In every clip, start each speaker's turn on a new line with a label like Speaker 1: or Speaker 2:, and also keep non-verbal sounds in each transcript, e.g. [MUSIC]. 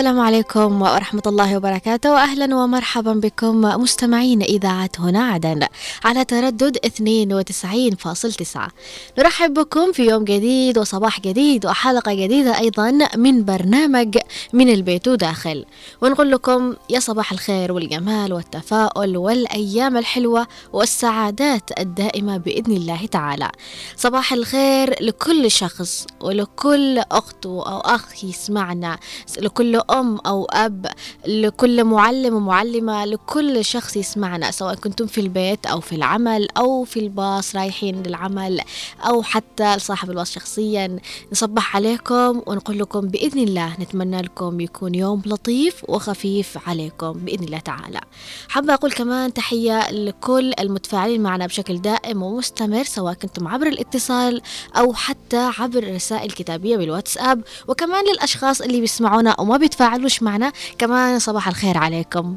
Speaker 1: السلام عليكم ورحمة الله وبركاته. وأهلا ومرحبا بكم مستمعين إذاعة هنا عدن على تردد 92.9 نرحب بكم في يوم جديد وصباح جديد وحلقة جديدة أيضا من برنامج من البيت وداخل ونقول لكم يا صباح الخير والجمال والتفاؤل والأيام الحلوة والسعادات الدائمة بإذن الله تعالى. صباح الخير لكل شخص ولكل أخت أو أخ يسمعنا لكل أم أو أب لكل معلم ومعلمة لكل شخص يسمعنا سواء كنتم في البيت أو في العمل أو في الباص رايحين للعمل أو حتى لصاحب الباص شخصيا. نصبح عليكم ونقول لكم بإذن الله نتمنى لكم يكون يوم لطيف وخفيف عليكم بإذن الله تعالى. حابة أقول كمان تحية لكل المتفاعلين معنا بشكل دائم ومستمر سواء كنتم عبر الاتصال أو حتى عبر الرسائل الكتابية بالواتساب وكمان للأشخاص اللي بيسمعونا وما بيتفاعلوش معنا كمان صباح الخير عليكم.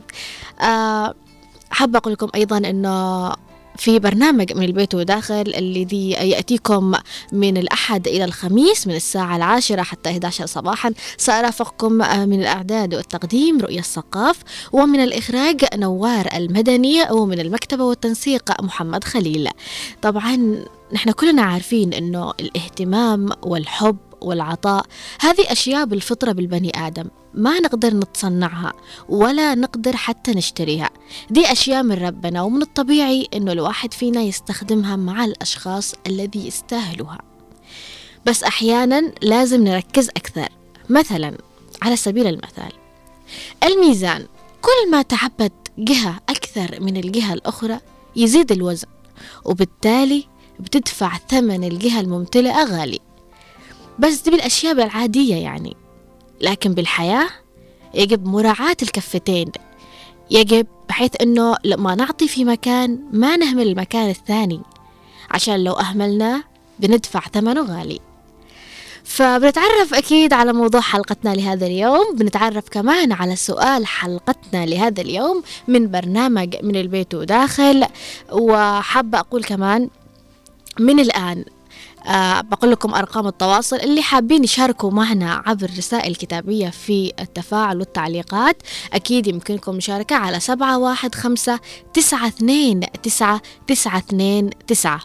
Speaker 1: أه حابة أقول لكم أيضا أنه في برنامج من البيت وداخل الذي يأتيكم من الأحد إلى الخميس من الساعة العاشرة حتى 11 صباحا. سأرافقكم من الإعداد والتقديم رؤية الثقاف ومن الإخراج نوار المدني ومن المكتبة والتنسيق محمد خليل. طبعا نحن كلنا عارفين أنه الاهتمام والحب والعطاء هذه أشياء بالفطرة بالبني آدم. ما نقدر نتصنعها ولا نقدر حتى نشتريها. دي أشياء من ربنا ومن الطبيعي أنه الواحد فينا يستخدمها مع الأشخاص الذي يستاهلوها. بس أحيانا لازم نركز أكثر. مثلا على سبيل المثال الميزان. كل ما تعبت جهة أكثر من الجهة الأخرى يزيد الوزن وبالتالي بتدفع ثمن الجهة الممتلئة غالي. بس دي بالأشياء العادية يعني. لكن بالحياة يجب مراعاة الكفتين. يجب بحيث أنه لما نعطي في مكان ما نهمل المكان الثاني عشان لو أهملناه بندفع ثمنه غالي. فبنتعرف أكيد على موضوع حلقتنا لهذا اليوم. بنتعرف كمان على سؤال حلقتنا لهذا اليوم من برنامج من البيت وداخل. وحابة أقول كمان من الآن أه بقول لكم أرقام التواصل اللي حابين يشاركوا معنا عبر رسائل كتابية في التفاعل والتعليقات أكيد يمكنكم مشاركة على سبعة واحد خمسة تسعة اثنين تسعة تسعة اثنين تسعة.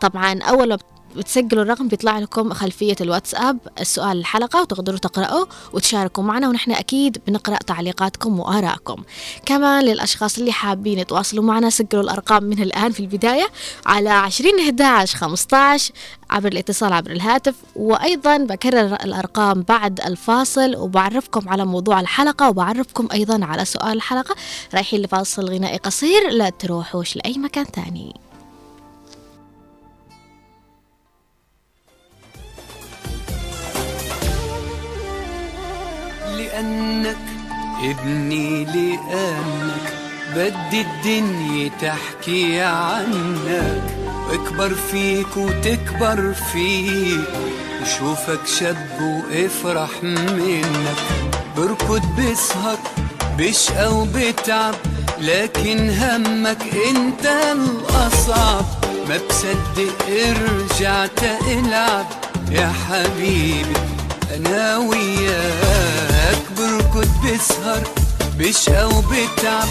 Speaker 1: طبعا أول ما بتسجلوا الرقم بيطلع لكم خلفية الواتساب السؤال الحلقة وتقدروا تقرأوا وتشاركوا معنا ونحن أكيد بنقرأ تعليقاتكم وآرائكم. كمان للأشخاص اللي حابين يتواصلوا معنا سجلوا الأرقام من الآن في البداية على 20 11 15 عبر الاتصال عبر الهاتف. وأيضا بكرر الأرقام بعد الفاصل وبعرفكم على موضوع الحلقة وبعرفكم أيضا على سؤال الحلقة. رايحين لفاصل غنائي قصير لا تروحوش لأي مكان ثاني
Speaker 2: لأنك ابني لأنك بدي الدنيا تحكي عنك. واكبر فيك وتكبر فيك وشوفك شب وافرح منك. بركض بسهر بشقى وبتعب لكن همك انت الأصعب. ما بصدق رجعت العب يا حبيبي. أنا وياك بركض بسهر بشقى وبتعب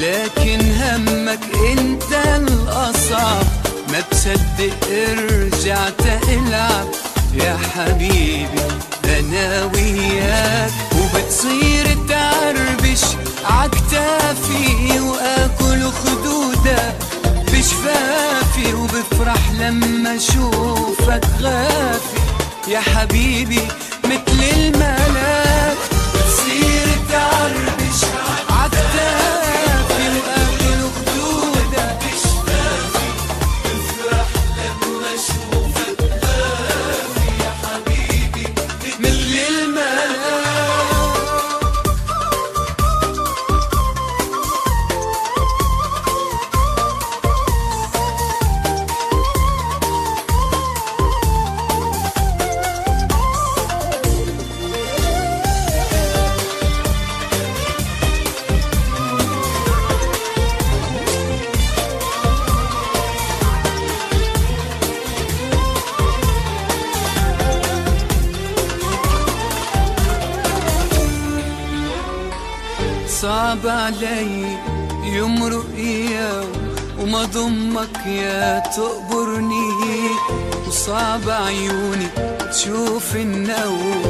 Speaker 2: لكن همك أنت الأصعب. ما بصدق رجعت ألعب. يا حبيبي أنا وياك. وبتصير تعربش عكتافي وآكل خدودك بشفافي وبفرح لما أشوفك غافي. يا حبيبي مثل الملاك بتصير تعربش ضمك يا تقبرني وصعب عيوني تشوف النوم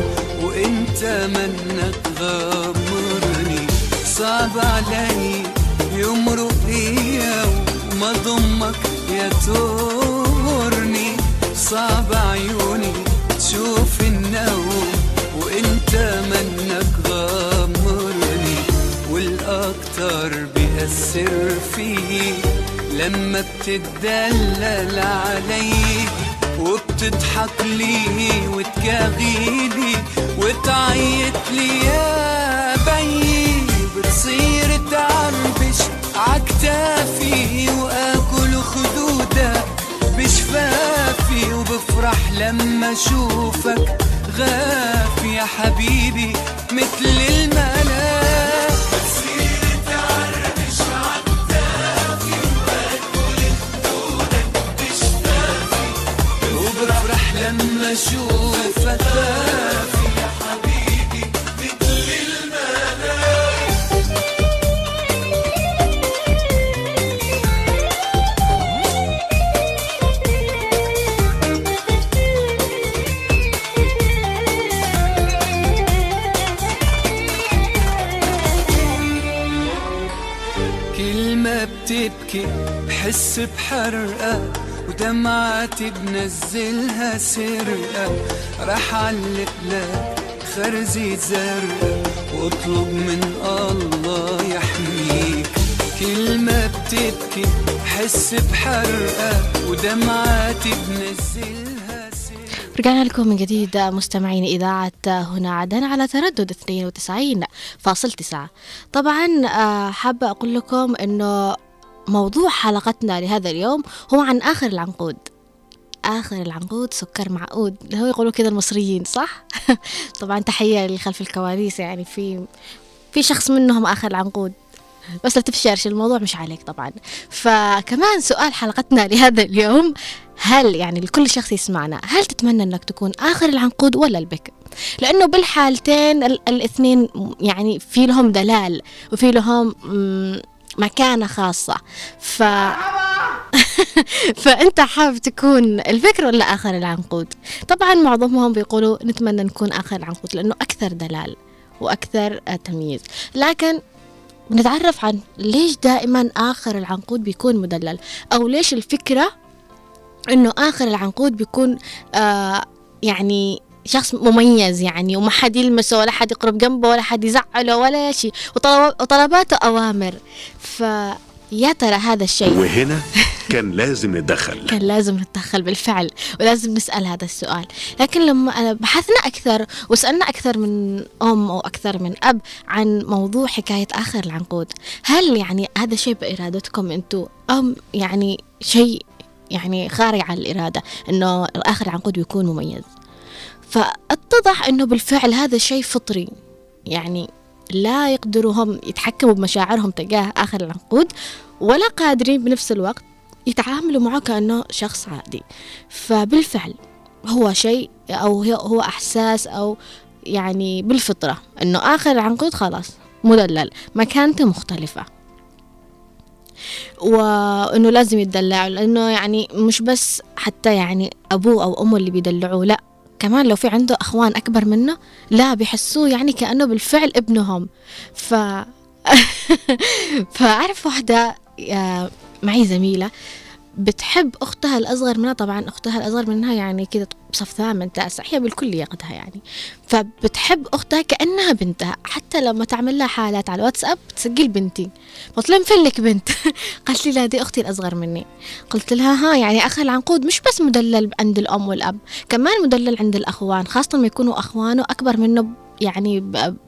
Speaker 2: وإنت منك غامرني. صعب علي يمرق يوم وما ضمك يا تقبرني صعب عيوني تشوف النوم وإنت منك غامرني. والأكتر بيأثر فيي لما بتدلل علي وبتضحك لي وتكاغيلي وتعيط لي يا بيي بتصير تعربش عكتافي وآكل خدودك بشفافي وبفرح لما أشوفك غافي يا حبيبي مثل الملاك لما أشوفك غافي يا حبيبي مثل الملاك كل ما بتبكي بحس بحرقة. ودمعاتي بنزلها سرقة رح علق لك خرزي زرقاء واطلب من الله يحميك. كل ما بتبكي بحس بحرقة. ودمعاتي بنزلها
Speaker 1: رجعنا لكم من جديد مستمعين إذاعة هنا عدن على تردد 92.9 طبعا آه، حابة أقول لكم أنه موضوع حلقتنا لهذا اليوم هو عن آخر العنقود. آخر العنقود سكر معقود. هو يقولوا كده المصريين صح؟ [LAUGHS] طبعا تحية لخلف الكواليس يعني في في شخص منهم آخر العنقود. بس لا تفشرش الموضوع مش عليك طبعا. فكمان سؤال حلقتنا لهذا اليوم هل يعني لكل شخص يسمعنا هل تتمنى أنك تكون آخر العنقود ولا البكر لأنه بالحالتين ال- الاثنين يعني في لهم دلال وفي لهم مكانة خاصة. ف [LAUGHS] فأنت حابب تكون البكر ولا آخر العنقود؟ طبعا معظمهم بيقولوا نتمنى نكون آخر العنقود لأنه أكثر دلال وأكثر تمييز. لكن نتعرف عن ليش دائما آخر العنقود بيكون مدلل أو ليش الفكرة إنه آخر العنقود بيكون آه يعني شخص مميز يعني وما حد يلمسه ولا حد يقرب جنبه ولا حد يزعله ولا شيء وطلب- وطلباته أوامر. فيا ترى هذا الشيء
Speaker 3: وهنا [LAUGHS] كان لازم نتدخل.
Speaker 1: كان لازم نتدخل بالفعل ولازم نسأل هذا السؤال. لكن لما أنا بحثنا أكثر وسألنا أكثر من أم أو أكثر من أب عن موضوع حكاية آخر العنقود هل يعني هذا شيء بإرادتكم أنتم أم يعني شيء يعني خارج عن الإرادة أنه آخر العنقود بيكون مميز؟ فاتضح أنه بالفعل هذا شيء فطري. يعني لا يقدروا هم يتحكموا بمشاعرهم تجاه آخر العنقود ولا قادرين بنفس الوقت يتعاملوا معه كأنه شخص عادي. فبالفعل هو شيء أو هو إحساس أو يعني بالفطرة إنه آخر العنقود خلاص مدلل مكانته مختلفة. وإنه لازم يتدلع لأنه يعني مش بس حتى يعني أبوه أو أمه اللي بيدلعوه لأ كمان لو في عنده أخوان أكبر منه لا بيحسوه يعني كأنه بالفعل ابنهم. ف [LAUGHS] فأعرف واحدة آه، معي زميلة بتحب أختها الأصغر منها طبعا أختها الأصغر منها يعني كده بصف ثامن تاسع هي بالكلية قدها يعني. فبتحب أختها كأنها بنتها حتى لما تعمل لها حالات على الواتساب تسجل بنتي. قلت لها فين لك بنت؟ [LAUGHS] قالت لي لا دي أختي الأصغر مني. قلت لها ها يعني أخ العنقود مش بس مدلل عند الأم والأب كمان مدلل عند الأخوان خاصة لما يكونوا أخوانه أكبر منه يعني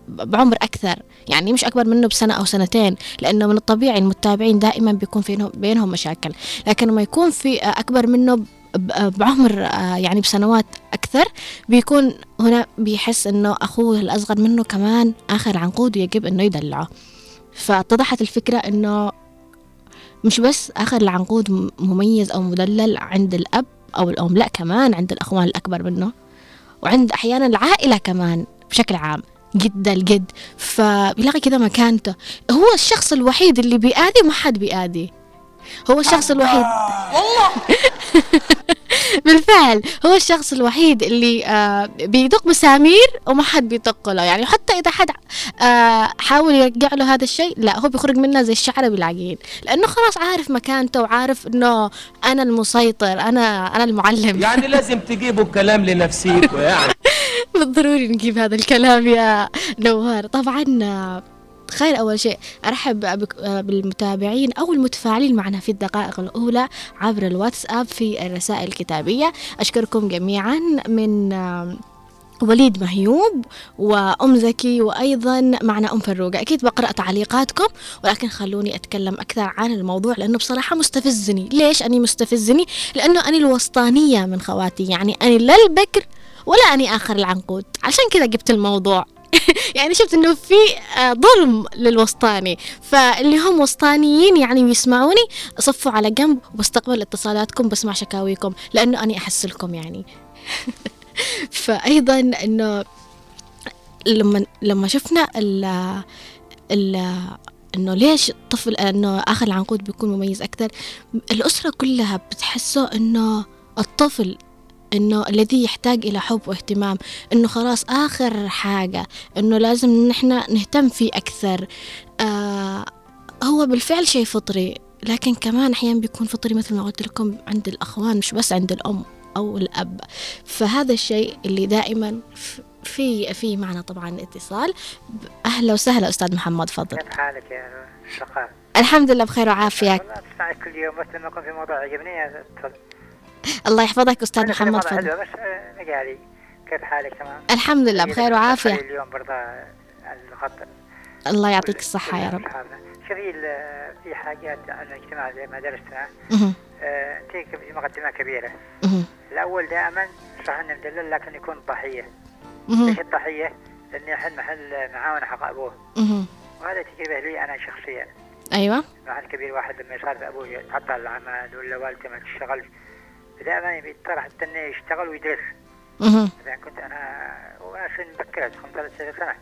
Speaker 1: بعمر أكثر. يعني مش أكبر منه بسنة أو سنتين لأنه من الطبيعي المتابعين دائما بيكون فينهم بينهم مشاكل. لكن لما يكون في أكبر منه بعمر آه، يعني بسنوات أكثر بيكون هنا بيحس إنه أخوه الأصغر منه كمان آخر عنقود ويجب إنه يدلعه. فاتضحت الفكرة إنه مش بس آخر العنقود مميز أو مدلل عند الأب أو الأم لأ كمان عند الأخوان الأكبر منه. وعند أحيانا العائلة كمان. بشكل عام جدا الجد فبيلاقي كذا مكانته. هو الشخص الوحيد اللي بيأذي وما حد بيأذي. هو الشخص الوحيد. [LAUGHS] [LAUGHS] بالفعل هو الشخص الوحيد اللي آه بيدق مسامير وما حد بيدق له. يعني حتى إذا حد آه حاول يرجع له هذا الشيء لا هو بيخرج منه زي الشعر بالعجين. لأنه خلاص عارف مكانته وعارف إنه أنا المسيطر أنا أنا المعلم.
Speaker 4: يعني [LAUGHS] لازم تجيبوا الكلام لنفسيكوا يعني. [LAUGHS]
Speaker 1: بالضروري نجيب هذا الكلام يا نوار. طبعا آه، خير أول شيء أرحب بالمتابعين أو المتفاعلين معنا في الدقائق الأولى عبر الواتساب في الرسائل الكتابية. أشكركم جميعا من وليد مهيوب وأم زكي وأيضا معنا أم فروقة أكيد بقرأ تعليقاتكم ولكن خلوني أتكلم أكثر عن الموضوع لأنه بصراحة مستفزني. ليش أني مستفزني؟ لأنه أني الوسطانية من خواتي يعني أني لا البكر ولا أني آخر العنقود. عشان كذا جبت الموضوع. [LAUGHS] يعني شفت إنه في آه، ظلم للوسطاني. فاللي هم وسطانيين يعني ويسمعوني صفوا على جنب وبستقبل اتصالاتكم بسمع شكاويكم لأنه اني احسلكم يعني. [LAUGHS] فايضا إنه لما لما شفنا ال ال إنه ليش الطفل إنه آخر العنقود بيكون مميز أكثر الأسرة كلها بتحسه إنه الطفل إنه الذي يحتاج إلى حب واهتمام إنه خلاص آخر حاجة إنه لازم نحن نهتم فيه أكثر. آه هو بالفعل شيء فطري لكن كمان أحيانا بيكون فطري مثل ما قلت لكم عند الأخوان مش بس عند الأم أو الأب. فهذا الشيء اللي دائما في في معنا طبعا اتصال. أهلا وسهلا أستاذ محمد فضل
Speaker 5: كيف حالك يا شقاء؟
Speaker 1: الحمد لله بخير وعافية.
Speaker 5: والله كل يوم بس لما يكون في موضوع عجبني. تفضل
Speaker 1: الله يحفظك أستاذ
Speaker 5: أنا في
Speaker 1: محمد فضل
Speaker 5: حلوة بس آه، مجالي كيف حالك تمام؟
Speaker 1: الحمد لله بخير وعافية
Speaker 5: اليوم برضه الخط
Speaker 1: الله يعطيك الصحة يا رب
Speaker 5: أصحابنا. شوفي ال- في حاجات عن الاجتماع زي ما درسنا
Speaker 1: مهم.
Speaker 5: آه، أنت في مقدمة كبيرة
Speaker 1: مهم.
Speaker 5: الأول دائما صح انه مدلل لكن يكون ضحية
Speaker 1: مهم.
Speaker 5: ليش الضحيه؟ لأنه يحل محل معاون حق أبوه
Speaker 1: مهم.
Speaker 5: وهذا تجربة لي أنا شخصيا
Speaker 1: أيوه
Speaker 5: مع الكبير واحد لما يصير في أبوه يتعطل العمل ولا والدته ما تشتغل دائما يضطر حتى انه يشتغل ويدرس. مثلا كنت أنا سن مبكرة 15 سنه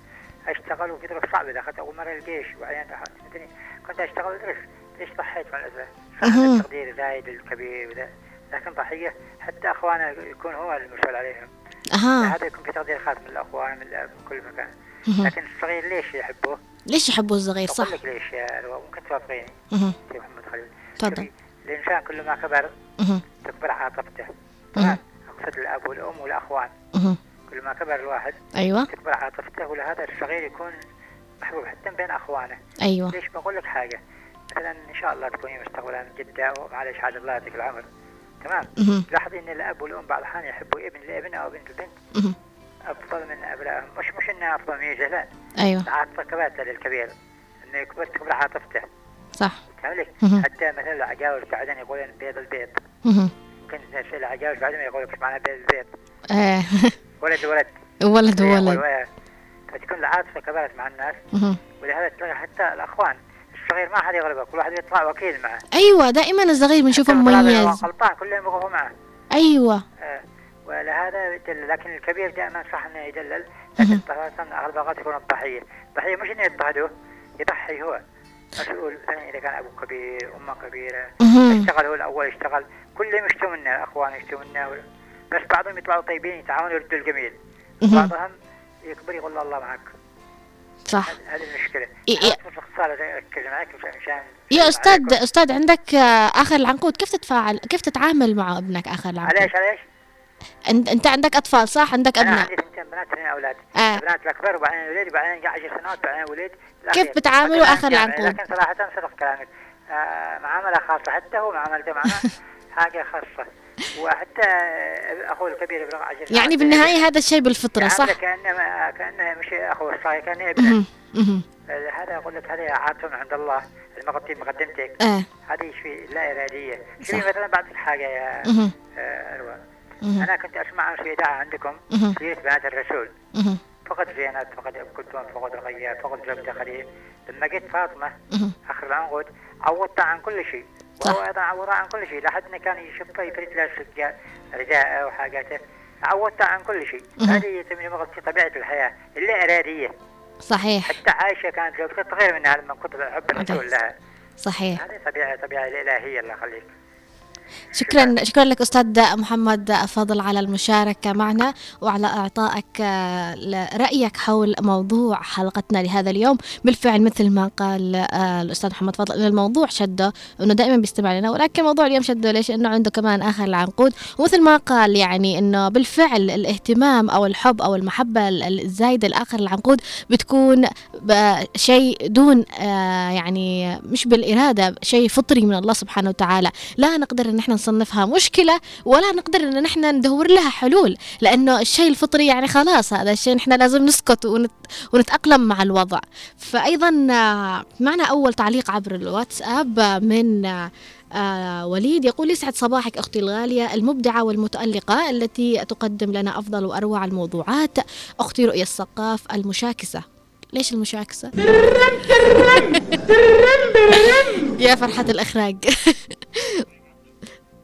Speaker 5: أشتغل وفي ظروف صعبه دخلت أول مرة الجيش وبعدين مدني كنت أشتغل وأدرس ليش ضحيت مع الاسف؟ التقدير زايد الكبير وذا لكن ضحية حتى أخوانه يكون هو المسؤول عليهم
Speaker 1: أها
Speaker 5: هذا يكون في تقدير خاص من الأخوان من من كل مكان. لكن الصغير ليش يحبوه؟
Speaker 1: ليش يحبوا الصغير صح
Speaker 5: أقول لك ليش ممكن توافقيني. سي محمد خليل
Speaker 1: تفضل.
Speaker 5: الإنسان كل ما كبر. تكبر عاطفته. تمام أقصد الأب والأم
Speaker 1: والأخوان.
Speaker 5: كل ما كبر الواحد
Speaker 1: أيوه.
Speaker 5: تكبر عاطفته ولهذا الصغير يكون محبوب حتى بين أخوانه.
Speaker 1: أيوه.
Speaker 5: ليش بقول لك حاجة؟ مثلا إن شاء الله تكوني مستقبلا جدة ومعلش عاد الله يعطيك العمر. تمام. لاحظي إن الأب والأم بعض الأحيان يحبوا ابن الابن أو بنت البنت
Speaker 1: مهم.
Speaker 5: أفضل من أبنائهم. مش مش إنها أفضل ميزه لا
Speaker 1: أيوه.
Speaker 5: العاطفه كبرت للكبير. إنه يكبر تكبر عاطفته
Speaker 1: صح؟ مهم.
Speaker 5: حتى مثلا العجاوز بعدين يقولون بيض البيض. تسال العجاوز بعدين يقول إيش معنى بيض البيض؟
Speaker 1: آه. [LAUGHS]
Speaker 5: ولد ولد.
Speaker 1: ولد ولد.
Speaker 5: يقول- فتكون العاطفة كبرت مع الناس. ولهذا تلاقي حتى الأخوان الصغير ما حد يغلبه كل واحد يطلع وكيل معه.
Speaker 1: أيوه دائما الصغير بنشوفه مميز.
Speaker 5: غلطان كلهم يقفوا معه.
Speaker 1: أيوه.
Speaker 5: آه، ولهذا يدلل لكن الكبير دائما صح إنه يدلل. لكن طبعا أغلب الأوقات يكون الضحية. الضحية مش إنه يضطهدوه يضحي هو. مسؤول مثلا إذا كان أبوه كبير أمه
Speaker 1: كبيرة.
Speaker 5: اشتغل هو الأول اشتغل. كلهم يشتوا منه وال- بس بعضهم يطلعوا طيبين يتعاونوا يردوا الجميل. بعضهم يكبر يقول الله معك.
Speaker 1: صح.
Speaker 5: هذه- المشكلة.
Speaker 1: يا
Speaker 5: أستاذ.
Speaker 1: أستاذ عندك آه، آخر العنقود. كيف تتفاعل كيف تتعامل مع ابنك آخر العنقود؟
Speaker 5: عليش عليش
Speaker 1: انت أنت عندك أطفال صح عندك
Speaker 5: أنا
Speaker 1: ابناء
Speaker 5: عندي ثنتين بنات اثنين أولاد
Speaker 1: آه.
Speaker 5: البنات الأكبر وبعدين الوليد وبعدين 10 سنوات بعدين وليد
Speaker 1: كيف. بتعاملوا آخر
Speaker 5: الآن
Speaker 1: العنقود؟
Speaker 5: لكن صراحة صدق كلامك آه معاملة خاصة حتى هو معاملته معنا [LAUGHS] حاجة خاصة وحتى آه، أخوه الكبير يبلغ 10 سنوات
Speaker 1: يعني بالنهاية هذا الشيء بالفطرة صح
Speaker 5: يعامله كانه كأنه مش اخوه الصغير كأنه ابنه.
Speaker 1: مهم.
Speaker 5: هذا أقول لك عاطفه من عند الله المقدم مقدمتك
Speaker 1: آه
Speaker 5: هذه شيء لا إرادية
Speaker 1: صح.
Speaker 5: شوفي مثلا بعض الحاجة يا. آه،
Speaker 1: أروى
Speaker 5: أنا كنت أسمع في اذاعه عندكم. سيره بنات الرسول. فقد زينب فقد ام كلثوم فقد رقية فقد زوجة خليل لما جيت فاطمة
Speaker 1: مهم.
Speaker 5: اخر العنقود عوضتها عن كل شيء. وهو أيضا عوضها عن كل شيء. لحد انه كان يشوف يفرد له سجاد رداءه وحاجاته عودت عن كل شيء. هذه تسمي في طبيعة الحياة. اللي إرادية.
Speaker 1: صحيح.
Speaker 5: حتى عائشة كانت لو كنت غير منها لما كنت بحب الرسول. لها.
Speaker 1: صحيح.
Speaker 5: هذه طبيعة طبيعة الإلهية الله يخليك.
Speaker 1: شكرا شكرا لك أستاذ محمد فضل على المشاركة معنا وعلى إعطائك آه، رايك حول موضوع حلقتنا لهذا اليوم. بالفعل مثل ما قال آه، الأستاذ محمد فضل إن الموضوع شده انه دائما بيستمع لنا ولكن موضوع اليوم شده ليش؟ إنه عنده كمان آخر العنقود. ومثل ما قال يعني إنه بالفعل الاهتمام أو الحب أو المحبة الزايدة لآخر العنقود بتكون ب- شيء دون آه، يعني مش بالإرادة شيء فطري من الله سبحانه وتعالى. لا نقدر إن إحنا نصنفها مشكلة ولا نقدر إن إحنا ندور لها حلول لأنه الشيء الفطري يعني خلاص هذا الشيء إحنا لازم نسكت ونت ونتأقلم مع الوضع. فايضا معنا أول تعليق عبر الواتساب من آه، وليد يقول يسعد صباحك أختي الغالية المبدعة والمتألقة التي تقدم لنا أفضل وأروع الموضوعات. أختي رؤيا الثقاف المشاكسة. ليش المشاكسة؟ يا فرحة الاخراج [LAUGHS]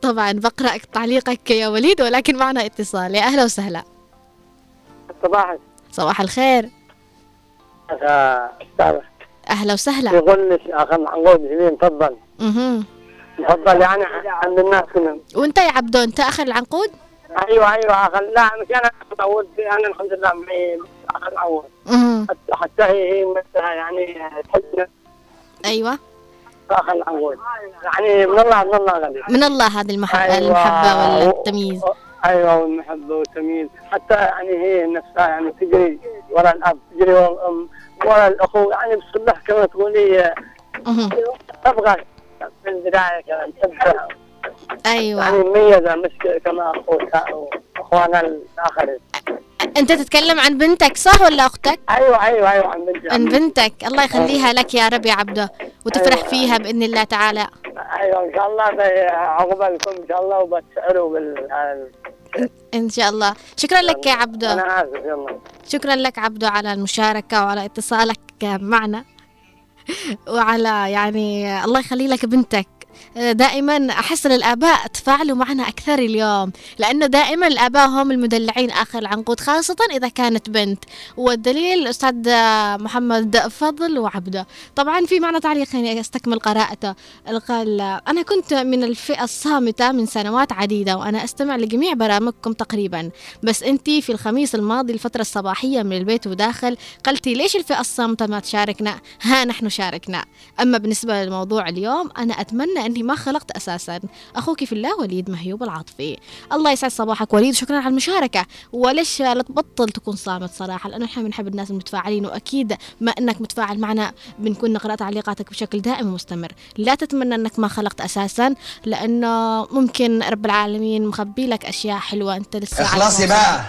Speaker 1: طبعا بقرا تعليقك يا وليد ولكن معنا اتصال. يا أهلا وسهلا.
Speaker 6: صباحك
Speaker 1: صباح الخير. أهلا وسهلا.
Speaker 6: يقول لك اخ عنقود جميل تفضل.
Speaker 1: أها
Speaker 6: تفضل يعني عند الناس كلهم.
Speaker 1: وأنت يا عبدو أنت اخر العنقود؟
Speaker 6: أيوه أيوه اخ لا مش أنا متعود أنا الحمد لله العود
Speaker 1: أها
Speaker 6: حتى هي هي يعني تحب
Speaker 1: أيوه.
Speaker 6: اخ العنقود. يعني من الله من الله غني.
Speaker 1: من الله هذه المحبه
Speaker 6: أيوة.
Speaker 1: المحبة والتمييز.
Speaker 6: أيوه والمحبة والتمييز. حتى يعني هي نفسها يعني تجري ورا الأب تجري ورا الأم ورا الاخو يعني بالصبح كما تقولي تبغى في البدايه كمان تبغى.
Speaker 1: أيوه.
Speaker 6: مميزه مش كما أخوك اخوانا الآخرين.
Speaker 1: أنت تتكلم عن بنتك صح ولا أختك؟
Speaker 6: أيوه أيوه أيوه عن بنتي
Speaker 1: عن بنتك. الله يخليها لك يا رب يا عبدو وتفرح
Speaker 6: أيوة.
Speaker 1: فيها بإذن الله تعالى.
Speaker 6: أيوه إن شاء الله عقبالكم إن شاء الله وبتسالوا بال
Speaker 1: إن شاء الله. شكرا لك يا عبدو
Speaker 6: أنا آسف يلا.
Speaker 1: شكرا لك عبدو على المشاركة وعلى اتصالك معنا. [LAUGHS] وعلى يعني الله يخلي لك بنتك. دائما أحس إن الآباء تفاعلوا معنا أكثر اليوم لأنه دائما الآباء هم المدلعين آخر العنقود خاصة إذا كانت بنت. والدليل الاستاذ محمد فضل وعبده. طبعا في معنا تعليق هنا استكمل قراءته. قال أنا كنت من الفئة الصامتة من سنوات عديدة وأنا أستمع لجميع برامجكم تقريبا. بس أنت في الخميس الماضي الفترة الصباحية من البيت وداخل قلتي ليش الفئة الصامتة ما تشاركنا؟ ها نحن شاركنا. أما بالنسبة للموضوع اليوم أنا أتمنى إني ما خلقت أساسا. أخوك في الله وليد مهيوب العاطفي. الله يسعد صباحك وليد. شكرا على المشاركة. وليش لا تبطل تكون صامت صراحة؟ لأنه إحنا بنحب الناس المتفاعلين وأكيد ما إنك متفاعل معنا بنكون نقرأ تعليقاتك بشكل دائم ومستمر. لا تتمنى إنك ما خلقت أساسا لأنه ممكن رب العالمين مخبي لك أشياء حلوة أنت لسه
Speaker 7: اخلصي
Speaker 1: ما
Speaker 7: بقى.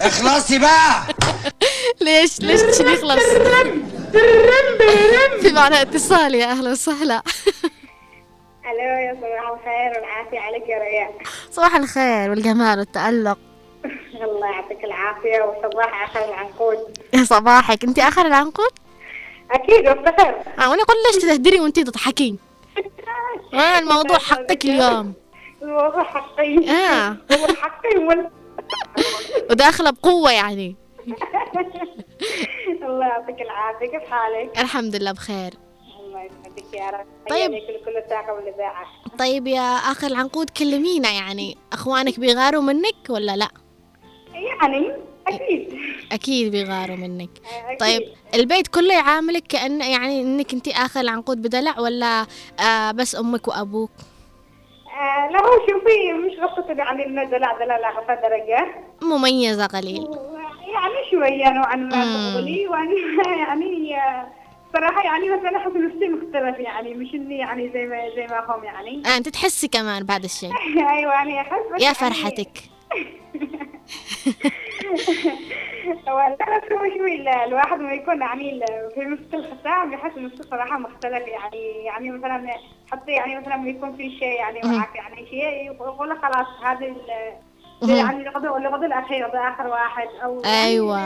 Speaker 7: اخلصي بقى. [LAUGHS]
Speaker 1: ليش؟ ليش يخلص في معنا اتصال يا أهلا وسهلا. [LAUGHS]
Speaker 8: ألو يا صباح الخير والعافية عليك يا ريان
Speaker 1: صباح الخير والجمال والتألق. [LAUGHS]
Speaker 8: الله يعطيك العافية وصباح آخر العنقود.
Speaker 1: يا صباحك. أنت آخر العنقود؟
Speaker 8: أكيد وأفتخر.
Speaker 1: آه أقول ليش تهدري وأنت تضحكين. [LAUGHS] آه الموضوع حقك اليوم.
Speaker 8: الموضوع حقي.
Speaker 1: آه.
Speaker 8: هو حقي وال... [LAUGHS]
Speaker 1: وداخلة بقوة يعني.
Speaker 8: الله يعطيك العافية. كيف حالك؟
Speaker 1: الحمد لله بخير.
Speaker 8: يسعدك يا رب.
Speaker 1: طيب.
Speaker 8: كل الطاقة والإذاعة.
Speaker 1: طيب يا اخر العنقود كلمينا يعني. أخوانك بيغاروا منك ولا لا؟
Speaker 8: يعني أكيد.
Speaker 1: أكيد بيغاروا منك.
Speaker 8: أكيد.
Speaker 1: طيب البيت كله يعاملك كأن يعني إنك أنت اخر العنقود بدلع ولا آه بس أمك وأبوك؟
Speaker 8: آه لا هو شوفي مش قصة يعني إنه دلع دلع غفا درجة
Speaker 1: مميزة قليل
Speaker 8: يعني شوية نوعا ما. تقولي وأنا [LAUGHS] يعني آه، صراحة يعني مثلا أحس نفسي مختلف يعني مش إني يعني زي ما زي ما هم يعني.
Speaker 1: آه أنت تحسي كمان بعد الشيء. [LAUGHS]
Speaker 8: أيوة يعني أحس بس
Speaker 1: يا
Speaker 8: يعني-
Speaker 1: فرحتك. [LAUGHS]
Speaker 8: هو شوي ال- الواحد لما يكون يعني في نفس الختام يحس نفسه صراحة مختلف يعني. يعني مثلا حتى يعني مثلا يكون في شيء يعني معك يعني شيء يقول خلاص هذا. يعني الغداء الغداء الأخير ده آخر واحد أو يعني-
Speaker 1: أيوه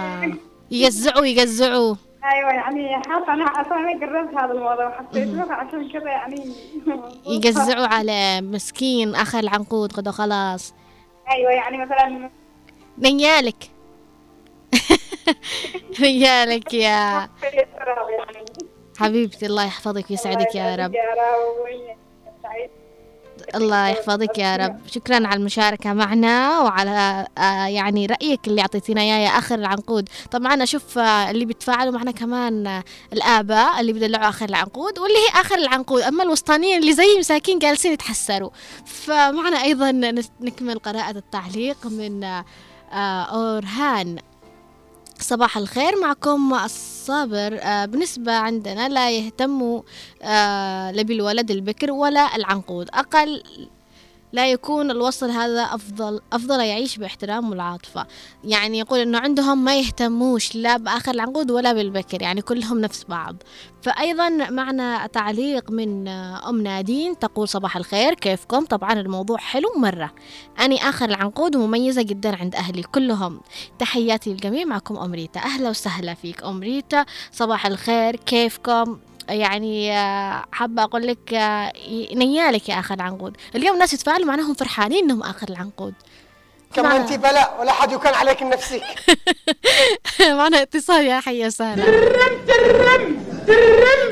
Speaker 1: يجزعوا يجزعوا.
Speaker 8: أيوه يعني حاسه أنا أصلا أنا قربت هذا الموضوع حسيته عشان كذا يعني. [LAUGHS]
Speaker 1: يجزعوا على مسكين اخر العنقود قد خلاص.
Speaker 8: أيوه يعني مثلا
Speaker 1: نيالك [LAUGHS] نيالك يا [LAUGHS] حبيبتي الله يحفظك ويسعدك يا رب. الله يحفظك يا رب. شكرا على المشاركة معنا وعلى آه، يعني رأيك اللي أعطيتينا إياه يا آخر العنقود. طبعا أشوف آه، اللي بيتفاعلوا معنا كمان آه، الآباء اللي بيدلعوا آخر العنقود واللي هي آخر العنقود. أما الوسطانيين اللي زي مساكين جالسين يتحسروا. فمعنا أيضا نكمل قراءة التعليق من أورهان. صباح الخير معكم الصابر. آه، بالنسبة عندنا لا يهتم آه، لا بالولد البكر ولا العنقود. أقل لا يكون الوصل هذا أفضل أفضل يعيش باحترام والعاطفة. يعني يقول إنه عندهم ما يهتموش لا بآخر العنقود ولا بالبكر يعني كلهم نفس بعض. فأيضا معنا تعليق من أم نادين تقول صباح الخير كيفكم؟ طبعا الموضوع حلو مرة. أنا آخر العنقود ومميزة جدا عند أهلي كلهم. تحياتي للجميع معكم أم ريتا. أهلا وسهلا فيك أم ريتا. صباح الخير كيفكم؟ يعني آه، حابة أقول لك آه، نيالك يا آخر العنقود. اليوم الناس يتفاعلوا معناهم فرحانين إنهم آخر العنقود.
Speaker 9: كما أنت بلاء ولا حد يكون عليك نفسك. [LAUGHS]
Speaker 1: معنا اتصال يا حي وسهلا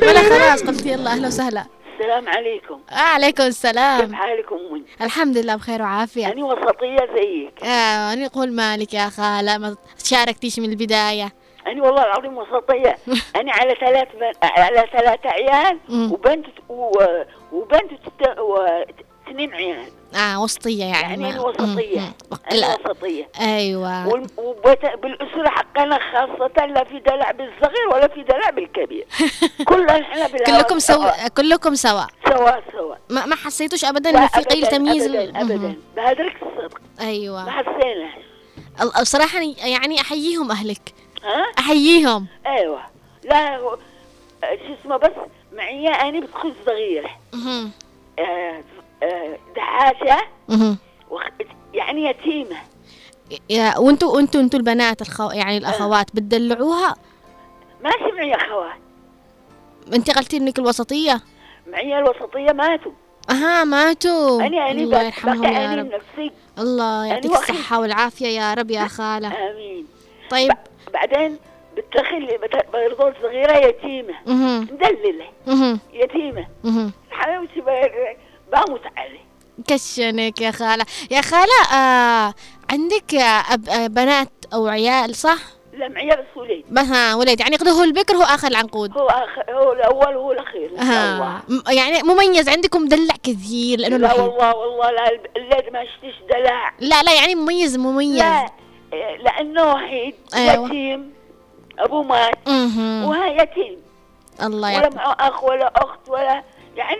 Speaker 1: ولا خلاص قلت يلا أهلا وسهلا.
Speaker 10: السلام عليكم.
Speaker 1: آه عليكم
Speaker 10: كيف
Speaker 1: السلام
Speaker 10: حالكم من
Speaker 1: الحمد لله بخير وعافية.
Speaker 10: يعني وسطية زيك.
Speaker 1: آه أنا أقول مالك يا خالة ما شاركتيش من البداية.
Speaker 10: أنا والله العظيم وسطية [LAUGHS] أنا على ثلاث. على ثلاث عيال. وبنت و... وبنت وت... واثنين عيال.
Speaker 1: آه وسطية يعني.
Speaker 10: يعني
Speaker 1: ما- مم.
Speaker 10: وسطية.
Speaker 1: أيوة.
Speaker 10: وال- وبت... بالأسرة حقنا خاصة لا في دلع بالصغير ولا في دلع بالكبير. [LAUGHS] كلنا إحنا
Speaker 1: كلكم سوا كلكم سوا.
Speaker 10: سوا سوا.
Speaker 1: ما, ما حسيتوش ابدا إنه في
Speaker 10: أبداً،
Speaker 1: تمييز؟
Speaker 10: أبدا أبدا. بهدرك الصدق. ما
Speaker 1: أيوه
Speaker 10: حسينا.
Speaker 1: ال- الصراحه يعني أحييهم أهلك.
Speaker 10: ها؟
Speaker 1: أحييهم.
Speaker 10: أيوه. لا آه، شو اسمه بس معي
Speaker 1: مهم.
Speaker 10: آه، آه، دحاشة.
Speaker 1: مهم.
Speaker 10: وخ... يعني يتيمة.
Speaker 1: يا وانتوا وانتوا أنتوا البنات الخو... يعني الأخوات بتدلعوها؟
Speaker 10: ماشي معي أخوات.
Speaker 1: انت قلتي إنك الوسطية؟
Speaker 10: معي الوسطية ماتوا.
Speaker 1: أها ماتوا.
Speaker 10: أنا أنا
Speaker 1: الله يرحمهم يا رب.
Speaker 10: بنفسي.
Speaker 1: الله يعطيك
Speaker 10: وأخي.
Speaker 1: الصحة والعافية يا رب يا خالة.
Speaker 10: آمين.
Speaker 1: طيب.
Speaker 10: بعدين بتخلي يتيمة.
Speaker 1: مهم.
Speaker 10: مدللة.
Speaker 1: مهم.
Speaker 10: يتيمة.
Speaker 1: مهم.
Speaker 10: حبيبتي بموت عليه
Speaker 1: كشنك يا خالة. يا خالة آه عندك آه أب... آه بنات أو عيال صح؟
Speaker 10: لا معي بس وليد.
Speaker 1: بها ولد يعني قد هو البكر هو آخر العنقود.
Speaker 10: هو أخ... هو الأول وهو الأخير إن شاء الله.
Speaker 1: ها م- يعني مميز. عندكم دلع كثير لأنه
Speaker 10: لا
Speaker 1: الوحيد.
Speaker 10: والله والله لا الليل ما شتش دلع.
Speaker 1: لا لا يعني مميز مميز.
Speaker 10: لا. لأنه وحيد
Speaker 1: أيوة.
Speaker 10: يتيم ابوه مات. وها يتيم
Speaker 1: الله
Speaker 10: ولا
Speaker 1: يعطيك
Speaker 10: معه أخ ولا أخت ولا يعني.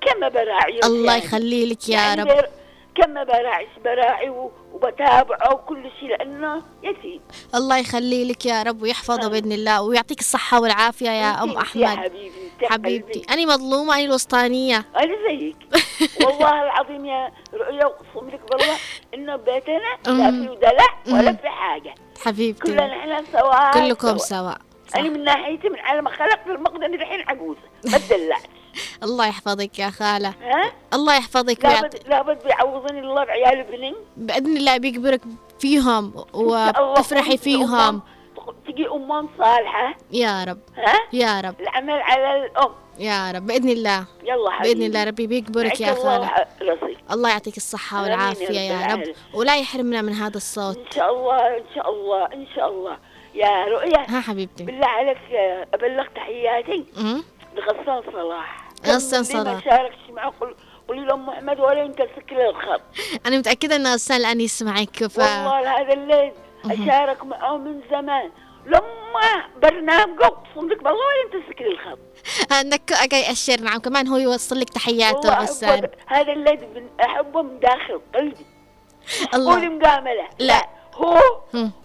Speaker 10: كم براعي
Speaker 1: الله
Speaker 10: يعني.
Speaker 1: يخلي لك يا
Speaker 10: يعني
Speaker 1: رب
Speaker 10: كم براعي براعي و... وبتابعه وكل شيء لأنه يتيم
Speaker 1: الله يخلي لك يا رب ويحفظه بإذن الله ويعطيك الصحة والعافية يا أم
Speaker 10: أنت- يا
Speaker 1: أحمد
Speaker 10: حبيبي
Speaker 1: حبيبتي.
Speaker 10: قلبي.
Speaker 1: أنا مظلومة أنا الوسطانية.
Speaker 10: أنا زيك. والله العظيم يا رؤيا اقسم لك بالله إنه بيتنا لا. في دلع ولا. في حاجة.
Speaker 1: حبيبتي.
Speaker 10: كلنا إحنا سوا.
Speaker 1: كلكم
Speaker 10: سوا.
Speaker 1: سوا
Speaker 10: أنا من ناحيتي من على ما خلقت المقدن الحين عجوزه ما تدلعت. [LAUGHS]
Speaker 1: الله يحفظك يا خالة.
Speaker 10: ها؟
Speaker 1: الله يحفظك
Speaker 10: لابد لابد بيعوضني الله بعيال ابني
Speaker 1: بإذن الله بيكبرك فيهم
Speaker 10: وأم-
Speaker 1: فيهم.
Speaker 10: تجي امهم صالحة؟
Speaker 1: يا رب.
Speaker 10: ها؟
Speaker 1: يا رب.
Speaker 10: العمل على الأم.
Speaker 1: يا رب. بإذن الله.
Speaker 10: يلا حبيبي.
Speaker 1: بإذن الله ربي بيكبرك يا
Speaker 10: يعيش الله
Speaker 1: الله يعطيك الصحة والعافية يا رب. ولا يحرمنا من هذا الصوت.
Speaker 10: إن شاء الله إن شاء الله إن شاء الله. يا رؤيا
Speaker 1: ها حبيبتي.
Speaker 10: بالله عليك أبلغ تحياتي.
Speaker 1: أمم.
Speaker 10: لغسان صلاح.
Speaker 1: غسان
Speaker 10: اللي ما
Speaker 1: صلاح.
Speaker 10: شاركش معه. قولي له محمد ولا أنت سكر الخط. [LAUGHS]
Speaker 1: أنا متأكدة أن غسان الآن يسمعك ف
Speaker 10: والله هذا الليل أشارك معه من زمان. لما اقسم لك بالله انت سكر الخط
Speaker 1: أنك أجي أشر نعم كمان هو يوصل لك تحياته غسان
Speaker 10: هذا بن- احبه من داخل قلبي. قولي
Speaker 1: الله
Speaker 10: مجامله
Speaker 1: لا.
Speaker 10: هو.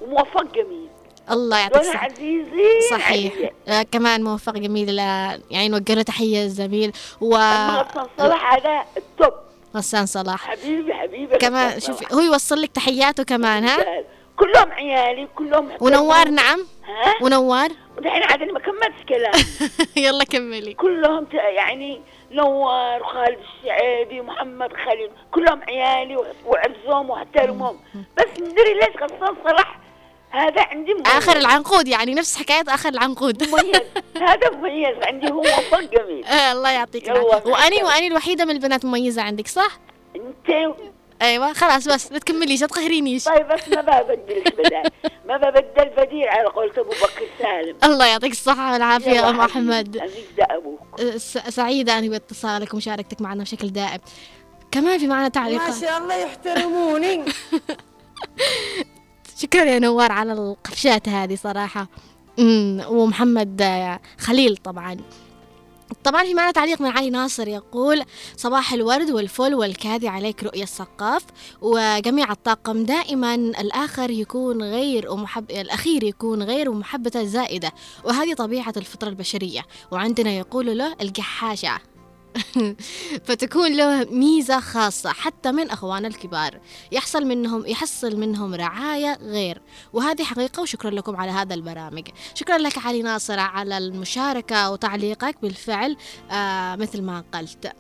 Speaker 10: موفق جميل.
Speaker 1: الله يعطيك الصحة
Speaker 10: عزيزي
Speaker 1: صحيح.
Speaker 10: عليا.
Speaker 1: آه كمان موفق جميل آه، يعني نوجه له تحية الزميل و
Speaker 10: غسان صلاح هذا التوب.
Speaker 1: غسان صلاح.
Speaker 10: حبيبي حبيبي
Speaker 1: كمان شوفي. هو يوصل لك تحياته كمان ها؟
Speaker 10: كلهم عيالي كلهم
Speaker 1: ونوار نعم.
Speaker 10: ها؟
Speaker 1: ونوار؟
Speaker 10: ودحين عاد أنا ما كملتش كلام [LAUGHS]
Speaker 1: يلا كملي.
Speaker 10: كلهم يعني نوار وخالد السعيدي ومحمد خليل كلهم عيالي وعزهم واحترمهم بس ندري ليش غصان صلاح هذا عندي مميز.
Speaker 1: آخر العنقود يعني نفس حكاية آخر العنقود.
Speaker 10: مميز. [LAUGHS] هذا مميز عندي هو وفاء جميل.
Speaker 1: آه الله يعطيك العافية.
Speaker 10: وأني.
Speaker 1: وأني الوحيدة من البنات مميزة عندك صح؟
Speaker 10: أنت
Speaker 1: أيوه خلاص بس لا تكمليش لا تقهرينيش.
Speaker 10: طيب بس ما ببدلش بدال ما ببدل بديل على قولة أبو بكر سالم.
Speaker 1: الله يعطيك الصحة والعافية يا أم
Speaker 10: أحمد. ده أبوك.
Speaker 1: أه، س- سعيدة أني باتصالك ومشاركتك معنا بشكل دائم. كمان في معنا تعليقات.
Speaker 9: ما شاء الله يحترموني. [LAUGHS]
Speaker 1: شكرا يا نوار على القفشات هذه صراحة. أمم ومحمد خليل طبعا. طبعا في معنا تعليق من علي ناصر يقول صباح الورد والفل والكاذي عليك رؤية الثقاف وجميع الطاقم دائما الآخر يكون غير ومحب الأخير يكون غير ومحبته زائدة وهذه طبيعة الفطرة البشرية. وعندنا يقول له الجحاشة [LAUGHS] فتكون له ميزة خاصة حتى من أخوانه الكبار. يحصل منهم يحصل منهم رعاية غير. وهذه حقيقة وشكرا لكم على هذا البرامج. شكرا لك علي ناصر على المشاركة وتعليقك بالفعل آه مثل ما قلت.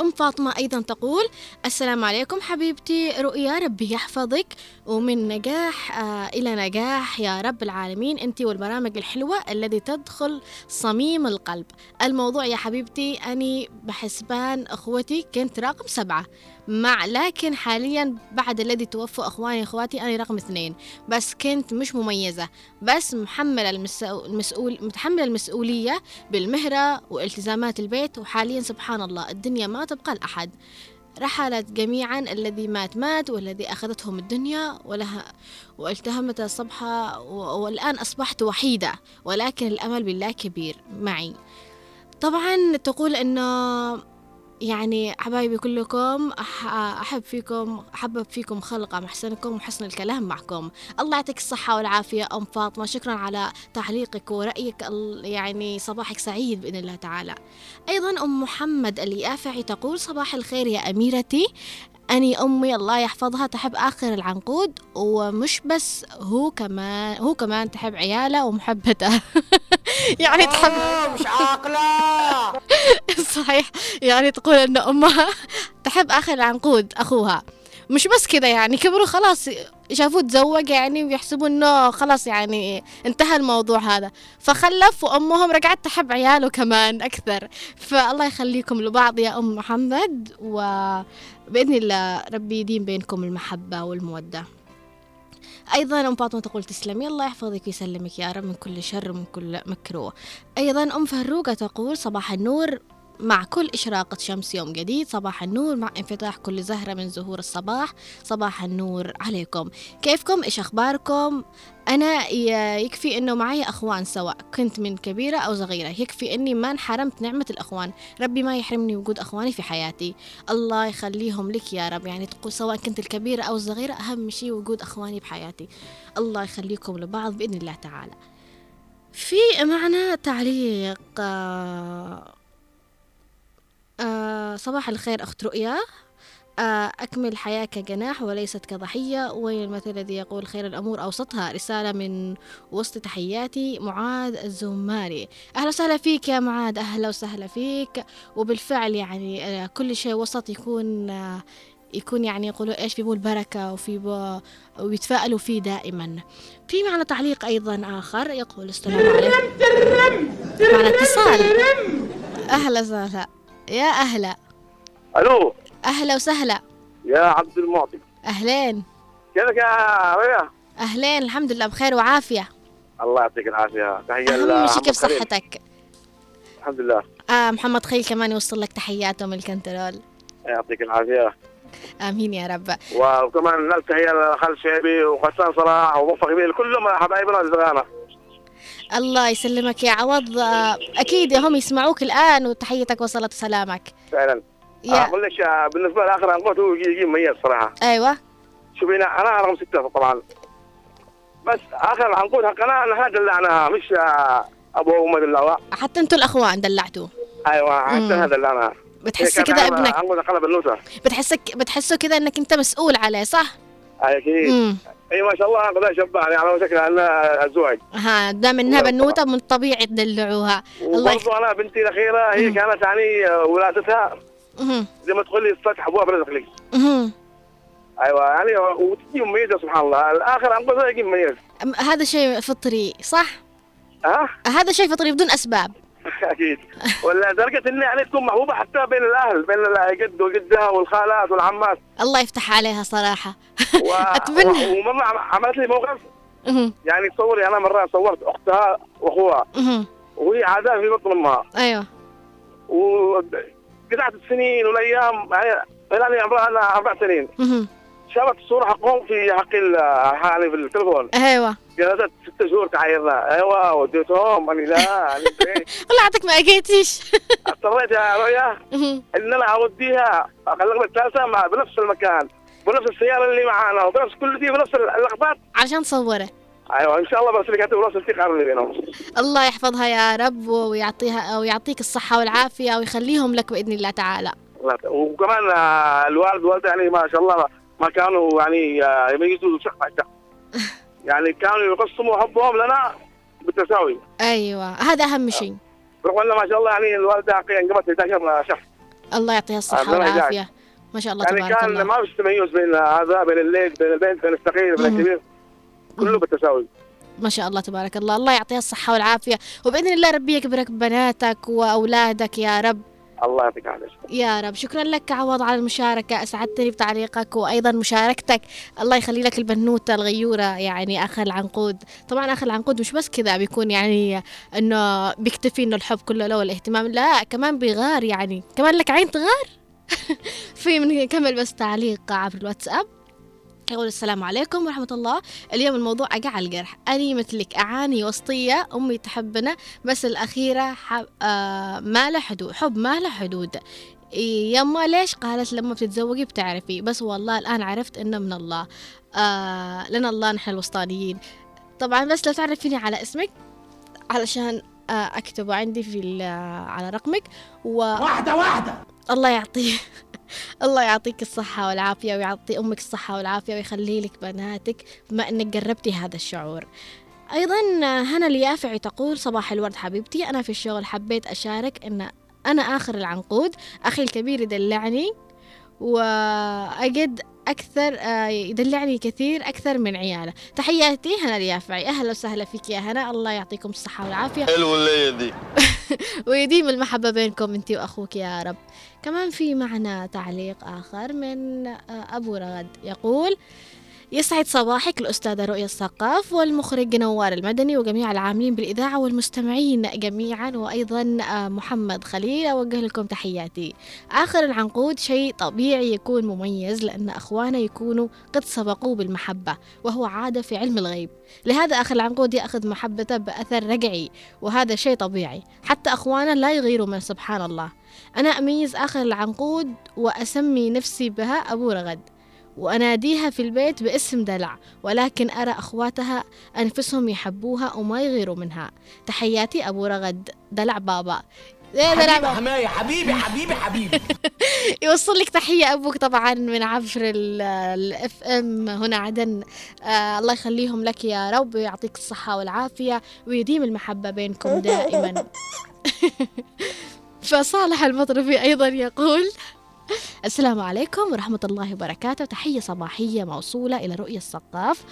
Speaker 1: أم فاطمة أيضا تقول السلام عليكم حبيبتي رؤيا ربي يحفظك ومن نجاح آه إلى نجاح يا رب العالمين أنت والبرامج الحلوة الذي تدخل صميم القلب. الموضوع يا حبيبتي أني بحسبان أخوتي كنت رقم سبعة. مع لكن حاليا بعد الذي توفوا أخواني أخواتي أنا رقم اثنين. بس كنت مش مميزة. بس محملة المسؤول, المسؤول متحملة المسؤولية بالمهرة والتزامات البيت وحاليا سبحان الله الدنيا ما تبقى لأحد. رحلت جميعا الذي مات مات والذي أخذتهم الدنيا ولها والتهمت الصبحة والآن أصبحت وحيدة. ولكن الأمل بالله كبير معي. طبعا تقول أنه يعني حبايبي كلكم أح- أحب فيكم أحبب فيكم خلقة محسنكم وحسن الكلام معكم. الله يعطيك الصحة والعافية أم فاطمة. شكرا على تعليقك ورأيك يعني صباحك سعيد بإذن الله تعالى. أيضا أم محمد اليافعي تقول صباح الخير يا أميرتي. أني أمي الله يحفظها تحب آخر العنقود ومش بس هو كمان هو كمان تحب عياله ومحبته. [LAUGHS] [LAUGHS] يعني تحب
Speaker 9: مش عاقلة. [LAUGHS]
Speaker 1: صحيح. يعني تقول إن أمها تحب آخر العنقود أخوها. مش بس كذا يعني كبروا خلاص شافوه تزوج يعني ويحسبوا إنه خلاص يعني انتهى الموضوع هذا. فخلف وأمهم رجعت تحب عياله كمان أكثر. فالله يخليكم لبعض يا أم محمد وبإذن الله ربي يديم بينكم المحبة والمودة. أيضا أم فاطمة تقول تسلمي الله يحفظك ويسلمك يا رب من كل شر ومن كل مكروه. أيضا أم فروقة تقول صباح النور مع كل إشراقة شمس يوم جديد. صباح النور مع انفتاح كل زهرة من زهور الصباح. صباح النور عليكم. كيفكم؟ إيش أخباركم؟ أنا يكفي إنه معي أخوان سواء كنت من كبيرة أو صغيرة. يكفي إني ما انحرمت نعمة الأخوان. ربي ما يحرمني وجود أخواني في حياتي. الله يخليهم لك يا رب. يعني تقول سواء كنت الكبيرة أو الصغيرة أهم شيء وجود أخواني بحياتي. الله يخليكم لبعض بإذن الله تعالى. في معنا تعليق آه صباح الخير أخت رؤيا. آه أكمل حياة كجناح وليست كضحية. وين المثل الذي يقول خير الأمور أوسطها. رسالة من وسط تحياتي معاذ الزماري. أهلا وسهلا فيك يا معاذ. أهلا وسهلا فيك. وبالفعل يعني آه كل شيء وسط يكون آه يكون يعني يقولوا إيش في بول بركة وفي بو ويتفائلوا فيه دائما. في معنا تعليق أيضا آخر. يقول السلام عليكم معنا اتصال. أهلا وسهلا. يا أهلا.
Speaker 6: ألو.
Speaker 1: أهلا وسهلا.
Speaker 6: يا عبد المعطي.
Speaker 1: أهلين.
Speaker 6: كيفك يا رؤيا
Speaker 1: أهلين الحمد لله بخير وعافية.
Speaker 6: الله يعطيك العافية. تحية
Speaker 1: أهم
Speaker 6: لمحمد
Speaker 1: شيء كيف. صحتك؟
Speaker 6: الحمد لله.
Speaker 1: آه محمد خليل كمان يوصل لك تحياته من الكنترول.
Speaker 6: يعطيك العافية.
Speaker 1: آمين يا رب.
Speaker 6: وكمان نال تحيه لخالد شعبي وغسان صلاح وموفق بيه كلهم حبايبنا وزغانا
Speaker 1: الله يسلمك يا عوض. آه أكيد هم يسمعوك الآن وتحيتك وصلت سلامك.
Speaker 6: فعلا.
Speaker 1: يا.
Speaker 6: أقول لك آه، بالنسبة لآخر عنقود هو يجي مميز صراحة.
Speaker 1: أيوه.
Speaker 6: شوفي أنا رقم ستة طبعا. بس آخر العنقود حقنا أنا هذا دلعناها مش آه، أبو وما دلعوها
Speaker 1: حتى أنتوا الأخوان دلعتوه
Speaker 6: أيوه حتى
Speaker 1: مم.
Speaker 6: هذا
Speaker 1: بتحس كده ابنك
Speaker 6: عنقود قلب النوسه
Speaker 1: بتحسك بتحسه كده إنك أنت مسؤول عليه صح؟ أكيد.
Speaker 6: أي ما شاء الله قد شبعني على شكل انها ازواج
Speaker 1: ها دام
Speaker 6: إنها
Speaker 1: بنوتة من طبيعي تدلعوها. الله يخ...
Speaker 6: أنا بنتي الأخيرة هي كانت يعني آه، ولادتها. زي ما تقول لي السطح ابواب رزق لي. أيوه يعني وتجي مميزه سبحان الله. الآخر انقذها يجي مميز
Speaker 1: هذا شيء فطري صح؟
Speaker 6: ها؟
Speaker 1: هذا شيء فطري بدون أسباب. [LAUGHS]
Speaker 6: أكيد. ولا درجه إني يعني تكون محبوبة حتى بين الأهل بين الجد وجدها والخالات والعمات.
Speaker 1: الله يفتح عليها صراحة. [LAUGHS]
Speaker 6: و...
Speaker 1: أتمنى.
Speaker 6: و... ومره عم- عملت لي موقف. يعني تصوري أنا مرة صورت أختها
Speaker 1: وأخوها.
Speaker 6: وهي عادها في بطن أمها.
Speaker 1: أيوه.
Speaker 6: وقطعت السنين والأيام يعني عمرها أنا أربع سنين. شافت الصورة حقهم في حق يعني في التليفون
Speaker 1: أيوه.
Speaker 6: جلست ست شهور تعايرنا أيوه وديتهم. أنا لا؟
Speaker 1: والله [LAUGHS] عطك ما اجيتيش [LAUGHS]
Speaker 6: اضطريت يا رؤيا. إن أنا أوديها أخليها الثالثه مع بنفس المكان بنفس السيارة اللي معانا وبنفس كل دي بنفس اللقطات.
Speaker 1: عشان تصوره
Speaker 6: أيوه إن شاء الله برسل لك وراسل التقار اللي بينهم.
Speaker 1: الله يحفظها يا رب ويعطيها ويعطيك الصحة والعافية ويخليهم لك بإذن الله تعالى.
Speaker 6: وكمان آه، الوالد والده يعني ما شاء الله ما كانوا يعني آه، يميزوا شخص عن [LAUGHS] شخص يعني كانوا يقسموا حبهم لنا بالتساوي.
Speaker 1: أيوة هذا أهم شيء.
Speaker 6: رغم ما شاء الله يعني الوالدة انقبت 11 شخص
Speaker 1: الله يعطيها الصحة
Speaker 6: ربنا يجزاك.
Speaker 1: والعافية. ما شاء الله
Speaker 6: يعني
Speaker 1: تبارك
Speaker 6: كان
Speaker 1: الله.
Speaker 6: ما فيش تميز بين هذا بين الليل بين البنت بين الصغير بين. الكبير. كله بالتساوي.
Speaker 1: ما شاء الله تبارك الله. الله يعطيها الصحة والعافية. وبإذن الله ربي يكبرك بناتك وأولادك يا رب.
Speaker 6: الله يعطيك العافية.
Speaker 1: يا رب. شكرا لك عوض على المشاركة. أسعدتني بتعليقك وأيضا مشاركتك. الله يخلي لك البنوتة الغيورة يعني آخر العنقود. طبعا آخر العنقود مش بس كذا بيكون يعني أنه بيكتفي أنه الحب كله له والاهتمام. لا كمان بيغار يعني. كمان لك عين تغار. [LAUGHS] في من كمل بس تعليق عبر الواتساب. يقول السلام عليكم ورحمة الله. اليوم الموضوع أقع على الجرح أني مثلك أعاني وسطية. أمي تحبنا. بس الأخيرة حب آه ما له حدود حب ما له حدود. يما ليش قالت لما بتتزوجي بتعرفي؟ بس والله الآن عرفت إنه من الله. آه لنا الله نحن الوسطانيين. طبعا بس لو تعرفيني على اسمك علشان آه أكتبه عندي في ال- على رقمك. و
Speaker 9: واحدة واحدة!
Speaker 1: الله يعطيه [LAUGHS] الله يعطيك الصحة والعافية ويعطي أمك الصحة والعافية ويخلي لك بناتك بما أنك جربتي هذا الشعور. أيضا هنا اليافعي تقول صباح الورد حبيبتي أنا في الشغل حبيت أشارك أن أنا آخر العنقود أخي الكبير يدلعني وأجد أكثر آه، يدلعني كثير أكثر من عياله. تحياتي هنا اليافعي أهلا وسهلا فيك يا هنا الله يعطيكم الصحة والعافية.
Speaker 11: حلوة الليلة دي. [LAUGHS]
Speaker 1: ويديم المحبة بينكم انت وأخوك يا رب. كمان في معنا تعليق آخر من آه، أبو رغد يقول يسعد صباحك الأستاذة رؤية الثقاف والمخرج نوار المدني وجميع العاملين بالإذاعة والمستمعين جميعا وأيضا آه، محمد خليل. أوجه لكم تحياتي. آخر العنقود شيء طبيعي يكون مميز لأن أخوانا يكونوا قد سبقوه بالمحبة وهو عادة في علم الغيب. لهذا آخر العنقود يأخذ محبته بأثر رجعي وهذا شيء طبيعي. حتى أخوانا لا يغيروا من سبحان الله. أنا أميز آخر العنقود وأسمي نفسي بها أبو رغد. وأناديها في البيت باسم دلع ولكن أرى أخواتها أنفسهم يحبوها وما يغيروا منها. تحياتي أبو رغد دلع بابا. يا دلع
Speaker 9: حبيبي
Speaker 1: بابا.
Speaker 9: حماية حبيبي حبيبي حبيبي [LAUGHS]
Speaker 1: يوصل لك تحية أبوك طبعا من عبر الاف ام هنا عدن. آه الله يخليهم لك يا رب ويعطيك الصحة والعافية ويديم المحبة بينكم دائما. [LAUGHS] [LAUGHS] فصالح المطرفي أيضا يقول [LAUGHS] السلام عليكم ورحمة الله وبركاته. تحية صباحية موصولة إلى رؤية الثقاف.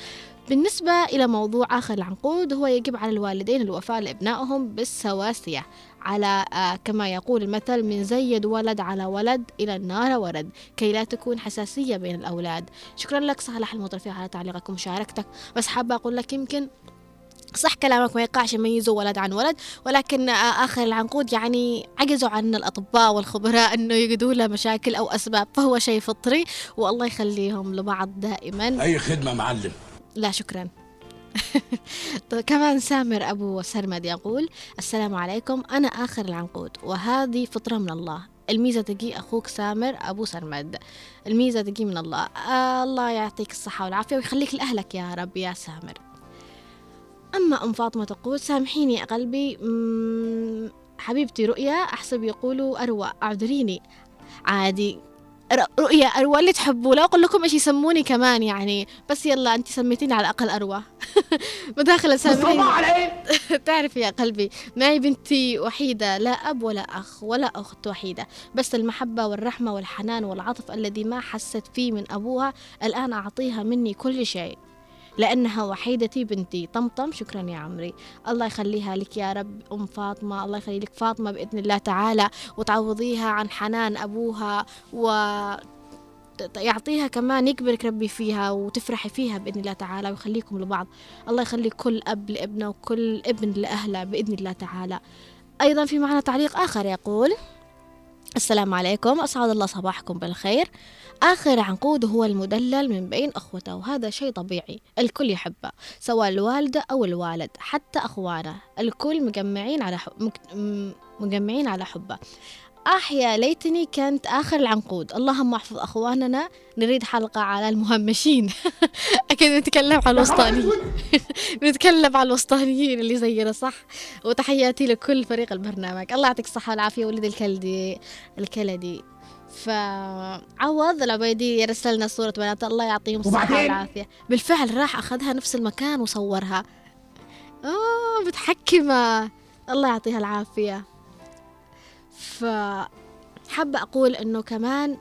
Speaker 1: بالنسبة إلى موضوع آخر العنقود هو يجب على الوالدين الوفاء لأبنائهم بالسواسية على آه كما يقول المثل من زيد ولد على ولد إلى النار ورد. كي لا تكون حساسية بين الأولاد. شكرا لك صالح المطرفي على تعليقك ومشاركتك. بس حابة أقول لك يمكن صح كلامك ما يقعش يميزوا ولد عن ولد ولكن آخر العنقود يعني عجزوا عن الأطباء والخبراء أنه يجدوا له مشاكل أو أسباب فهو شيء فطري والله يخليهم لبعض دائما.
Speaker 12: أي خدمة معلم؟
Speaker 1: لا شكرا. [LAUGHS] طيب كمان سامر أبو سرمد يقول السلام عليكم أنا آخر العنقود وهذه فطرة من الله. الميزة تجي أخوك سامر أبو سرمد. الميزة تجي من الله. آه الله يعطيك الصحة والعافية ويخليك لأهلك يا رب يا سامر. أما أم فاطمة تقول سامحيني يا قلبي حبيبتي رؤيا أحسب يقولوا أروى أعذريني. عادي رؤيا أروى اللي تحبوا لا أقول لكم إيش يسموني كمان يعني بس يلا أنت سميتيني على الأقل أروى. [LAUGHS] مداخلة سامحيني
Speaker 9: مصطفى على إيه [LAUGHS]
Speaker 1: تعرف يا قلبي معي بنتي وحيدة لا أب ولا أخ ولا أخت وحيدة بس المحبة والرحمة والحنان والعطف الذي ما حست فيه من أبوها الآن أعطيها مني كل شيء. لأنها وحيدتي بنتي. طمطم شكرا يا عمري. الله يخليها لك يا رب أم فاطمة. الله يخلي لك فاطمة بإذن الله تعالى وتعوضيها عن حنان أبوها و يعطيها كمان يكبرك ربي فيها وتفرحي فيها بإذن الله تعالى ويخليكم لبعض. الله يخلي كل أب لابنه وكل ابن لأهله بإذن الله تعالى. أيضا في معنا تعليق آخر يقول السلام عليكم. أسعد الله صباحكم بالخير. آخر عنقود هو المدلل من بين أخوته وهذا شيء طبيعي. الكل يحبه سواء الوالدة أو الوالد حتى أخوانه. الكل مجمعين على حب مجمعين على حبه. آه يا ليتني كانت آخر العنقود. اللهم احفظ أخواننا. نريد حلقة على المهمشين. [LAUGHS] أكيد نتكلم عن الوسطانيين. [LAUGHS] نتكلم عن الوسطانيين اللي زينا صح؟ وتحياتي لكل فريق البرنامج. الله يعطيك الصحة والعافية ولد الكلدي الكلدي. فعوض العبيدي يرسل لنا صورة بنات. الله يعطيهم الصحة؟ والعافية. بالفعل راح أخذها نفس المكان وصورها. آه متحكمة. الله يعطيها العافية. فحابة أقول إنه كمان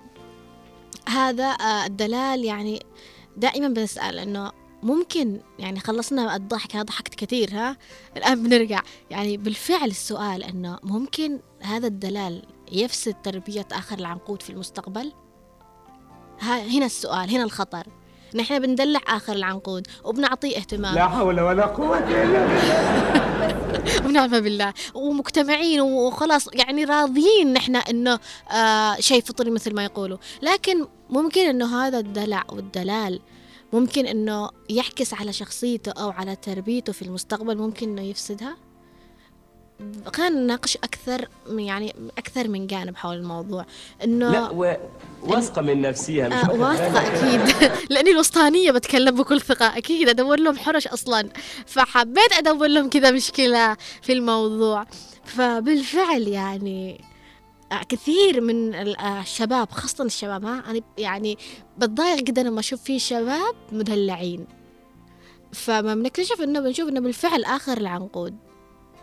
Speaker 1: هذا آه، الدلال يعني دائما بنسأل إنه ممكن يعني خلصنا الضحك أنا ضحكت كثير ها؟ الآن بنرجع. يعني بالفعل السؤال إنه ممكن هذا الدلال يفسد تربية آخر العنقود في المستقبل؟ ها هنا السؤال هنا الخطر. نحن بندلع آخر العنقود وبنعطيه اهتمام.
Speaker 9: لا حول ولا قوة إلا بالله. [LAUGHS]
Speaker 1: ونعم [LAUGHS] بالله. ومجتمعين وخلاص يعني راضيين نحن إنه آه شيء فطري مثل ما يقولوا. لكن ممكن إنه هذا الدلع والدلال ممكن إنه يعكس على شخصيته أو على تربيته في المستقبل ممكن إنه يفسدها؟ خلينا نناقش أكثر من- يعني أكثر من جانب حول الموضوع. إنه
Speaker 4: لا و... واثقة من نفسها مش
Speaker 1: آه
Speaker 4: بالك.
Speaker 1: أكيد. [LAUGHS] لأني الوسطانية بتكلم بكل ثقة. أكيد أدور لهم حرش أصلا. فحبيت أدور لهم كذا مشكلة في الموضوع. فبالفعل يعني آه، كثير من آه، الشباب خاصة الشباب ها أنا يعني بتضايق جدا لما أشوف في شباب مدلعين. فما بنكتشف إنه بنشوف إنه بالفعل آخر العنقود.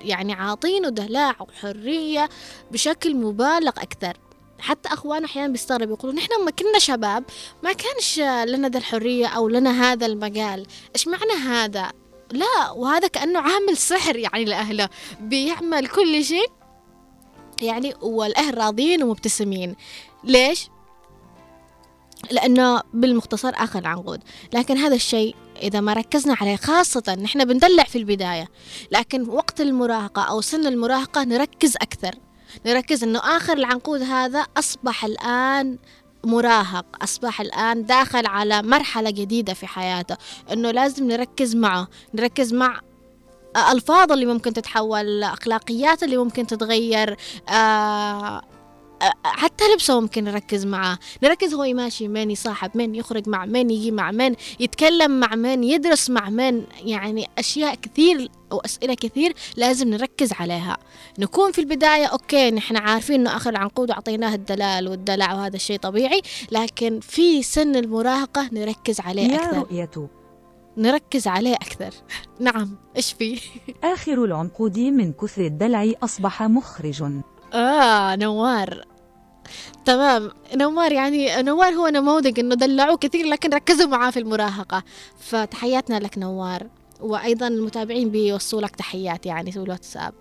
Speaker 1: يعني عاطينه دلع وحرية بشكل مبالغ أكثر. حتى اخوان أحيانا بيستغربوا يقولوا نحن لما كنا شباب ما كانش لنا ذا الحرية أو لنا هذا المجال. إيش معنى هذا؟ لا وهذا كأنه عامل سحر يعني لأهله بيعمل كل شيء. يعني والأهل راضيين ومبتسمين. ليش؟ لأنه بالمختصر اخر العنقود لكن هذا الشيء إذا ما ركزنا عليه خاصة نحن بندلع في البداية. لكن وقت المراهقة أو سن المراهقة نركز أكثر. نركز إنه آخر العنقود هذا أصبح الآن مراهق أصبح الآن داخل على مرحلة جديدة في حياته. إنه لازم نركز معه نركز مع ألفاظ اللي ممكن تتحول أخلاقيات اللي ممكن تتغير آه حتى لبسه ممكن نركز معاه. نركز هو ماشي من يصاحب من يخرج مع من يجي مع من يتكلم مع من يدرس مع من. يعني أشياء كثير وأسئلة كثير لازم نركز عليها. نكون في البداية أوكي نحن عارفين أنه آخر العنقود أعطيناه الدلال والدلع وهذا الشيء طبيعي لكن في سن المراهقة نركز عليه
Speaker 11: يا
Speaker 1: أكثر.
Speaker 11: رؤية.
Speaker 1: نركز عليه أكثر. [LAUGHS] نعم إيش فيه
Speaker 11: آخر العنقود من كثر الدلع أصبح مخرج.
Speaker 1: آه نوار. تمام. نوار يعني نوار هو نموذج إنه دلعوه كثير لكن ركزوا معاه في المراهقة. فتحياتنا لك نوار. وأيضا المتابعين بيوصوا لك تحيات يعني في الواتساب.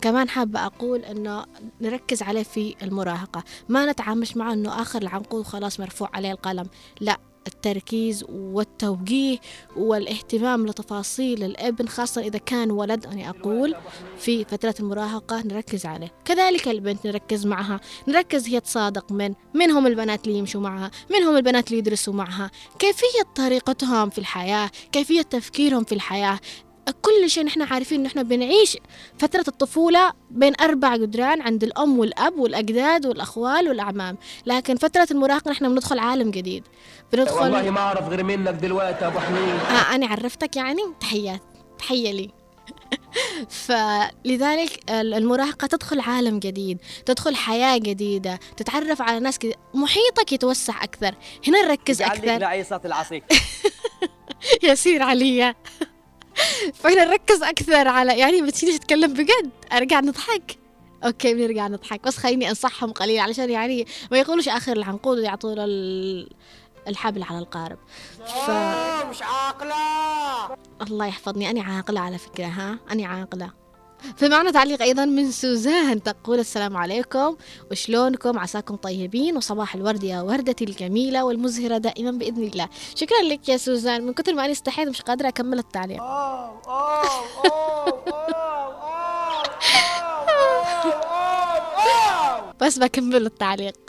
Speaker 1: كمان حابة أقول إنه نركز عليه في المراهقة. ما نتعامش معه إنه آخر العنقود خلاص مرفوع عليه القلم. لا التركيز والتوجيه والاهتمام لتفاصيل الابن خاصة إذا كان ولد أنا أقول في فترة المراهقة نركز عليه. كذلك البنت نركز معها نركز هي تصادق من من هم البنات اللي يمشوا معها من هم البنات اللي يدرسوا معها. كيفية طريقتهم في الحياة كيفية تفكيرهم في الحياة كل شيء نحن عارفين ان إحنا بنعيش فترة الطفولة بين أربع جدران عند الأم والأب والأجداد والأخوال والأعمام. لكن فترة المراهقة نحن بندخل عالم جديد. بندخل
Speaker 4: والله ما أعرف غير منك دلوقتي يا أبو حميد.
Speaker 1: آه أنا عرفتك يعني؟ تحيات. تحية لي. [LAUGHS] فلذلك المراهقة تدخل عالم جديد تدخل حياة جديدة تتعرف على ناس جديدة محيطك يتوسع أكثر. هنا نركز أكثر.
Speaker 4: نعيصة العصير. [LAUGHS]
Speaker 1: ياسين عليا. فهنا نركز أكثر على يعني بتيجي تتكلم بجد. أرجع نضحك. أوكي بنرجع نضحك. بس خليني أنصحهم قليل علشان يعني ما يقولوش آخر العنقود ويعطونا الحبل على القارب.
Speaker 7: ف... مش عاقلة.
Speaker 1: الله يحفظني. أنا عاقلة على فكرة ها؟ أنا عاقلة. في معنا تعليق أيضا من سوزان تقول السلام عليكم. وشلونكم؟ عساكم طيبين وصباح الورد يا وردتي الجميلة والمزهرة دائما بإذن الله. شكرا لك يا سوزان. من كثر ما أنا استحيت مش قادرة أكمل التعليق. بس بكمل التعليق.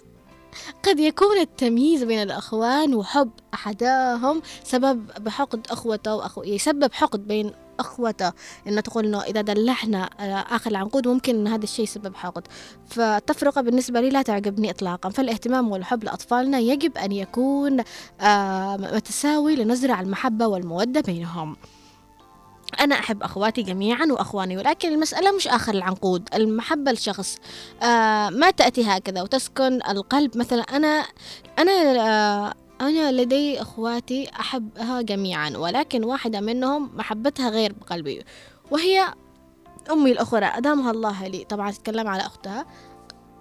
Speaker 1: قد يكون التمييز بين الأخوان وحب أحدهم سبب بحقد أخوته وأخو يسبب حقد بين أخوته. إنه تقول إنه إذا دلعنا آخر العنقود ممكن إن هذا الشيء يسبب حقد. فالتفرقة بالنسبة لي لا تعجبني إطلاقا. فالاهتمام والحب لأطفالنا يجب أن يكون متساوي لنزرع المحبة والمودة بينهم. أنا أحب أخواتي جميعا وأخواني ولكن المسألة مش آخر العنقود. المحبة لشخص آه ما تأتي هكذا وتسكن القلب. مثلا أنا أنا آه أنا لدي أخواتي أحبها جميعا ولكن واحدة منهم محبتها غير بقلبي وهي أمي الأخرى. أدامها الله لي. طبعا تتكلم على أختها.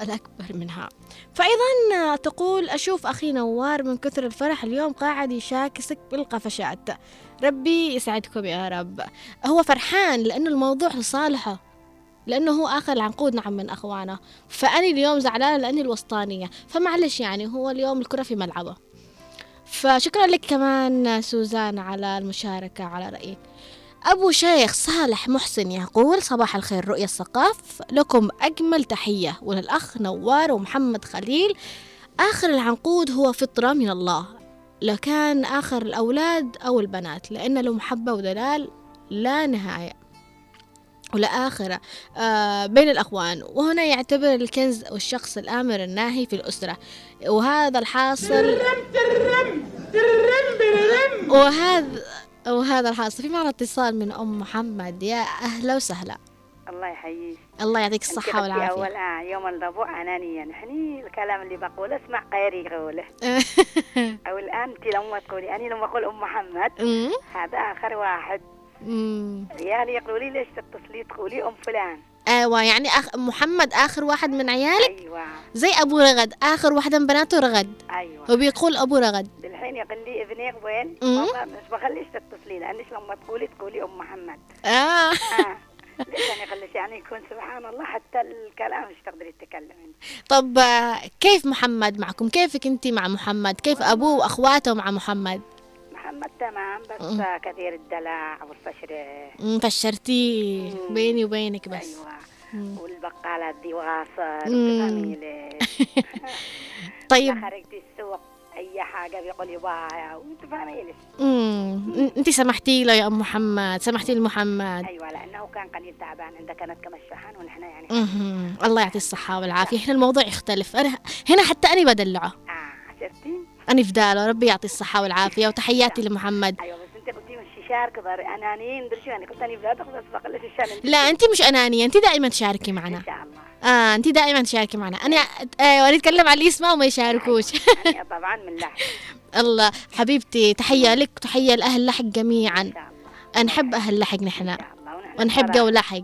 Speaker 1: الأكبر منها. فأيضا تقول أشوف أخي نوار من كثر الفرح اليوم قاعد يشاكسك بالقفشات. ربي يسعدكم يا رب. هو فرحان لأنه الموضوع لصالحه لأنه هو آخر العنقود نعم من أخوانه. فأنا اليوم زعلانة لأني الوسطانية. فمعلش يعني هو اليوم الكرة في ملعبه. فشكرا لك كمان سوزان على المشاركة على رأيك. أبو شيخ صالح محسن يقول صباح الخير رؤية الثقاف. لكم أجمل تحية. وللأخ نوار ومحمد خليل. آخر العنقود هو فطرة من الله. لو كان آخر الأولاد أو البنات لأن له محبة ودلال لا نهاية. ولا آخرة آه بين الأخوان. وهنا يعتبر الكنز والشخص الآمر الناهي في الأسرة. وهذا الحاصل وهذا وهذا الحاصل في معنا اتصال من أم محمد. يا أهلا وسهلا.
Speaker 12: الله يحييك.
Speaker 1: الله يعطيك الصحة والعافية.
Speaker 12: أول آه يوم الربوع أنانيا نحني الكلام اللي بقوله اسمع غيري يقوله. [LAUGHS] أو الآن أنت لما تقولي أنا لما أقول أم محمد هذا آخر واحد. يعني يقولوا لي ليش تتصلي تقولي أم فلان.
Speaker 1: أيوه يعني أخ محمد آخر واحد من عيالك؟
Speaker 12: أيوه.
Speaker 1: زي أبو رغد آخر واحدة من بناته رغد.
Speaker 12: أيوه.
Speaker 1: وبيقول أبو رغد.
Speaker 12: الحين يقول لي ابني وين؟ والله مش بخليش تتصلي لانش لما تقولي تقولي أم محمد.
Speaker 1: آه,
Speaker 12: آه. [LAUGHS] ليش أنا اخليش يعني يكون سبحان الله حتى الكلام مش تقدري تتكلمي.
Speaker 1: طب كيف محمد معكم؟ كيفك انت مع محمد؟ كيف أبوه وأخواته مع محمد؟
Speaker 12: محمد تمام بس مم. كثير الدلع والفشره
Speaker 1: فشرتيه بيني وبينك بس.
Speaker 12: مم. والبقالات دي واصل تفهمي [LAUGHS]
Speaker 1: طيب.
Speaker 12: خرجتي السوق أي حاجة بيقول يباها وانت فاهمه ليش.
Speaker 1: امم انت سمحتي له يا أم محمد؟ سمحتي لمحمد؟
Speaker 12: أيوه لأنه كان قليل تعبان عنده كانت كما الشحن ونحن يعني
Speaker 1: الله يعطيه الصحة والعافية. هنا الموضوع يختلف. أنا هنا حتى أنا بدلعه.
Speaker 12: شفتي
Speaker 1: أنا في داله ربي يعطيه الصحة والعافية وتحياتي لمحمد.
Speaker 12: أيوه بس أنت قلتي مش شارك أنانيين درشو يعني قلت أنا بقلش الشان
Speaker 1: لا انت مش أنانية انت دائما تشاركي معنا.
Speaker 12: ان شاء الله.
Speaker 1: آه انت دائما تشاركي معنا. أنا أيوه نتكلم عن اللي يسمعوا وما يشاركوش. [LAUGHS]
Speaker 12: طبعا من لحق [LAUGHS]
Speaker 1: الله حبيبتي تحية لك تحيه لأهل لحق جميعا. نحب أهل لحق نحن. ونحب جو لحق.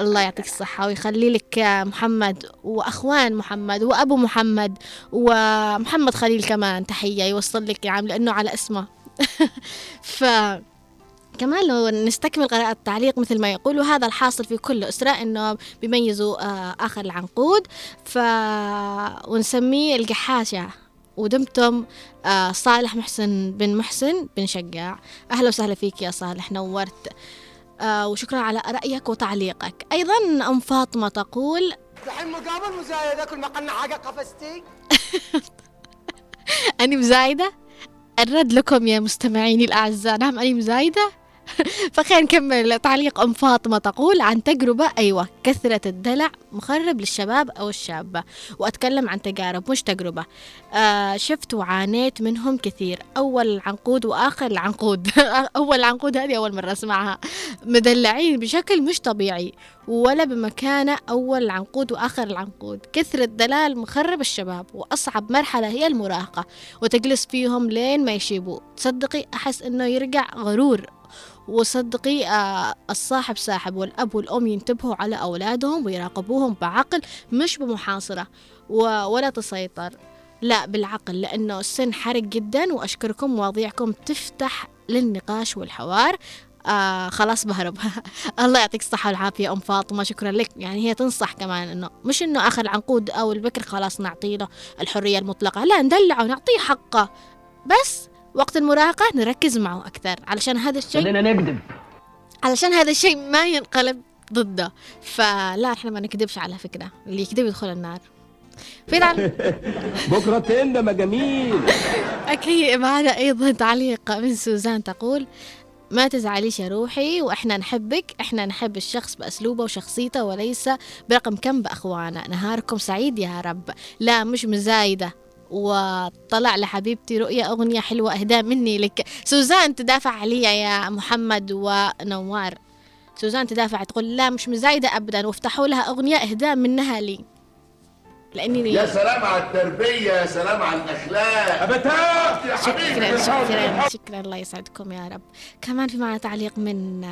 Speaker 12: الله
Speaker 1: يعطيك الصحة ويخلي لك محمد وأخوان محمد وأبو محمد ومحمد خليل كمان تحية يوصل لك يا عم لأنه على اسمه. [LAUGHS] ف كمان لو نستكمل قراءة التعليق مثل ما يقول وهذا الحاصل في كل أسرة إنه بيميزوا آخر العنقود. ف ونسميه القحاشة ودمتم صالح محسن بن محسن بن شقاع أهلا وسهلا فيك يا صالح نورت. وشكرا على رأيك وتعليقك. أيضا أم فاطمة تقول
Speaker 7: دحين مقابل مزايدة كل ما قلنا حاجة قفزتي. [LAUGHS]
Speaker 1: أني مزايدة؟ الرد لكم يا مستمعيني الأعزاء. نعم أني مزايدة؟ [LAUGHS] فخلينا نكمل تعليق أم فاطمة تقول عن تجربة أيوة كثرة الدلع مخرب للشباب أو الشابة وأتكلم عن تجارب مش تجربة. آه شفت وعانيت منهم كثير. أول العنقود وآخر العنقود [LAUGHS] أول العنقود هذه أول مرة أسمعها. مدلعين بشكل مش طبيعي ولا بمكانة أول العنقود وآخر العنقود كثرة دلال مخرب الشباب وأصعب مرحلة هي المراهقة وتجلس فيهم لين ما يشيبوا. تصدقي أحس إنه يرجع غرور. وصدقي آه الصاحب ساحب والأب والأم ينتبهوا على أولادهم ويراقبوهم بعقل مش بمحاصرة ولا تسيطر. لا بالعقل لأنه السن حرق جدا وأشكركم مواضيعكم تفتح للنقاش والحوار. آه خلاص بهرب. [LAUGHS] الله يعطيك الصحة والعافية أم فاطمة شكرا لك. يعني هي تنصح كمان إنه مش إنه آخر العنقود أو البكر خلاص نعطي له الحرية المطلقة لا ندلعه نعطيه حقه. بس وقت المراهقة نركز معه أكثر. علشان هذا الشيء
Speaker 4: خلينا نكذب.
Speaker 1: علشان هذا الشيء ما ينقلب ضده. فلا إحنا ما نكذبش على فكرة. اللي يكذب يدخل النار. في [LAUGHS]
Speaker 4: بكرة تندم جميل.
Speaker 1: أكيد. معنا أيضا تعليق من سوزان تقول ما تزعليش يا روحي وإحنا نحبك. إحنا نحب الشخص بأسلوبه وشخصيته وليس برقم كم باخوانا نهاركم سعيد يا رب. لا مش مزايدة. وطلع لحبيبتي رؤية أغنية حلوة إهداء مني لك. سوزان تدافع علي يا محمد ونوار. سوزان تدافع تقول لا مش مزايدة أبدا وافتحوا لها أغنية إهداء منها لي.
Speaker 13: لأني يا سلام على التربية يا سلام على
Speaker 1: يا حبيبي شكرا شكرا. شكرا. الله يسعدكم يا رب. كمان في معنا تعليق من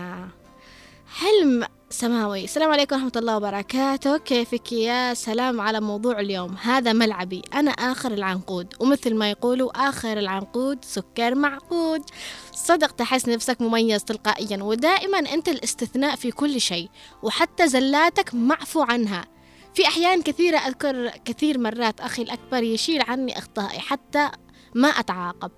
Speaker 1: حلم سماوي. السلام عليكم ورحمة الله وبركاته. كيفك يا سلام على موضوع اليوم؟ هذا ملعبي. أنا آخر العنقود. ومثل ما يقولوا آخر العنقود سكر معقود. صدق تحس نفسك مميز تلقائيا ودائما أنت الاستثناء في كل شيء وحتى زلاتك معفو عنها. في أحيان كثيرة أذكر كثير مرات أخي الأكبر يشيل عني أخطائي حتى ما أتعاقب.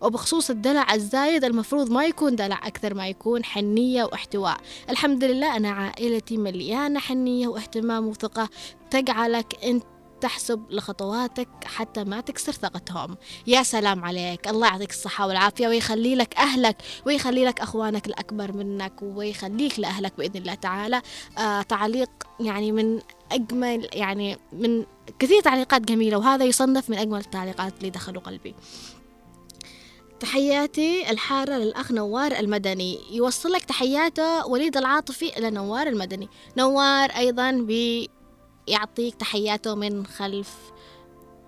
Speaker 1: وبخصوص الدلع الزايد المفروض ما يكون دلع أكثر ما يكون حنية واحتواء. الحمد لله أنا عائلتي مليانة حنية واهتمام وثقة. تجعلك أنت تحسب لخطواتك حتى ما تكسر ثقتهم. يا سلام عليك. الله يعطيك الصحة والعافية ويخلي لك أهلك ويخلي لك أخوانك الأكبر منك ويخليك لأهلك بإذن الله تعالى. آه تعليق يعني من أجمل يعني من كثير تعليقات جميلة وهذا يصنف من أجمل التعليقات اللي دخلوا قلبي. تحياتي الحارة للأخ نوار المدني. يوصل لك تحياته وليد العاطفي إلى نوار المدني. نوار أيضا بيعطيك تحياته من خلف